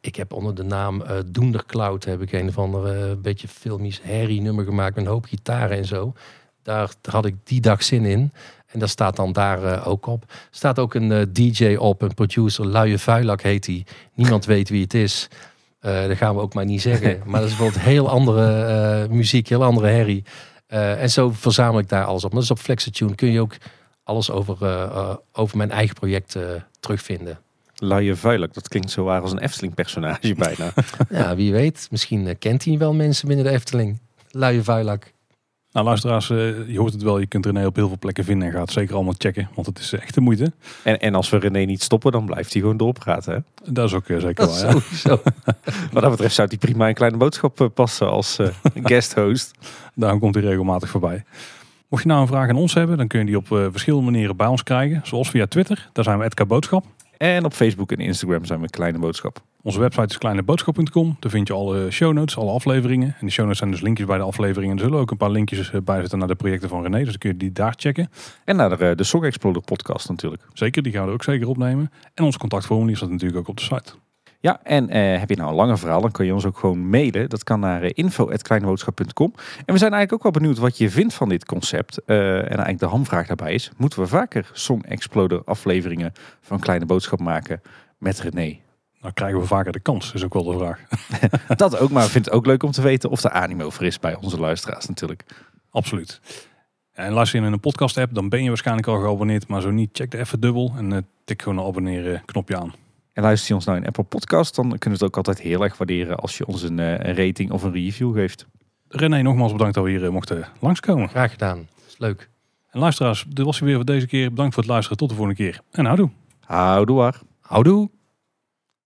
ik heb onder de naam eh Doendercloud heb ik een of andere beetje filmisch herrie nummer gemaakt met een hoop gitaren en zo. Daar had ik die dag zin in. En daar staat dan daar eh, ook op. Er staat ook een eh, DJ op, een producer, Luie Vuilak heet hij. Niemand weet wie het is. Eh dat gaan we ook maar niet zeggen. Maar dat is bijvoorbeeld heel andere muziek, heel andere herrie. En zo verzamel ik daar alles op. Maar dus op Flexatune kun je ook alles over, over mijn eigen project terugvinden. Luie Vuilik, dat klinkt zo waar als een Efteling-personage bijna. Ja, wie weet. Misschien kent hij wel mensen binnen de Efteling. Luie Vuilak. Nou luisteraars, eh, je hoort het wel. Je kunt René op heel veel plekken vinden. En gaat zeker allemaal checken. Want het is eh, echt de moeite. en, en als we René niet stoppen, dan blijft hij gewoon doorpraten. Hè? Dat is ook eh, zeker Dat wel. Ja. Wat dat betreft zou hij prima een kleine boodschap passen als eh guest host. Daarom komt hij regelmatig voorbij. Mocht je nou een vraag aan ons hebben, dan kun je die op eh, verschillende manieren bij ons krijgen. Zoals via Twitter, daar zijn we Edka Boodschap. En op Facebook en Instagram zijn we kleine boodschap. Onze website is kleineboodschap.com. Daar vind je alle show notes, alle afleveringen. En die show notes zijn dus linkjes bij de afleveringen. Er zullen ook een paar linkjes eh, bij zitten naar de projecten van René. Dus dan kun je die daar checken. En naar de, de Song Exploder podcast natuurlijk. Zeker, die gaan we ook zeker opnemen. En ons contactformulier staat natuurlijk ook op de site. Ja, en eh, heb je nou een langer verhaal, dan kun je ons ook gewoon mailen. Dat kan naar uh, info.kleineboodschap.com. En we zijn eigenlijk ook wel benieuwd wat je vindt van dit concept. Eh, en eigenlijk de hamvraag daarbij is, moeten we vaker Song Exploder afleveringen van Kleine Boodschap maken met René? Dan krijgen we vaker de kans, is ook wel de vraag. Dat ook, maar ik vind het ook leuk om te weten of de animo voor is bij onze luisteraars natuurlijk. Absoluut. En luister je in een podcast app, dan ben je waarschijnlijk al geabonneerd. Maar zo niet, check er even dubbel en eh, tik gewoon een abonneren knopje aan. En luister je ons nou in Apple Podcast, dan kunnen we het ook altijd heel erg waarderen als je ons een, eh, een rating of een review geeft. René, nogmaals bedankt dat we hier eh, mochten langskomen. Graag gedaan. is leuk. En luisteraars, dit was weer voor deze keer. Bedankt voor het luisteren. Tot de volgende keer. En houdoe. Houdoe waar. Houdoe.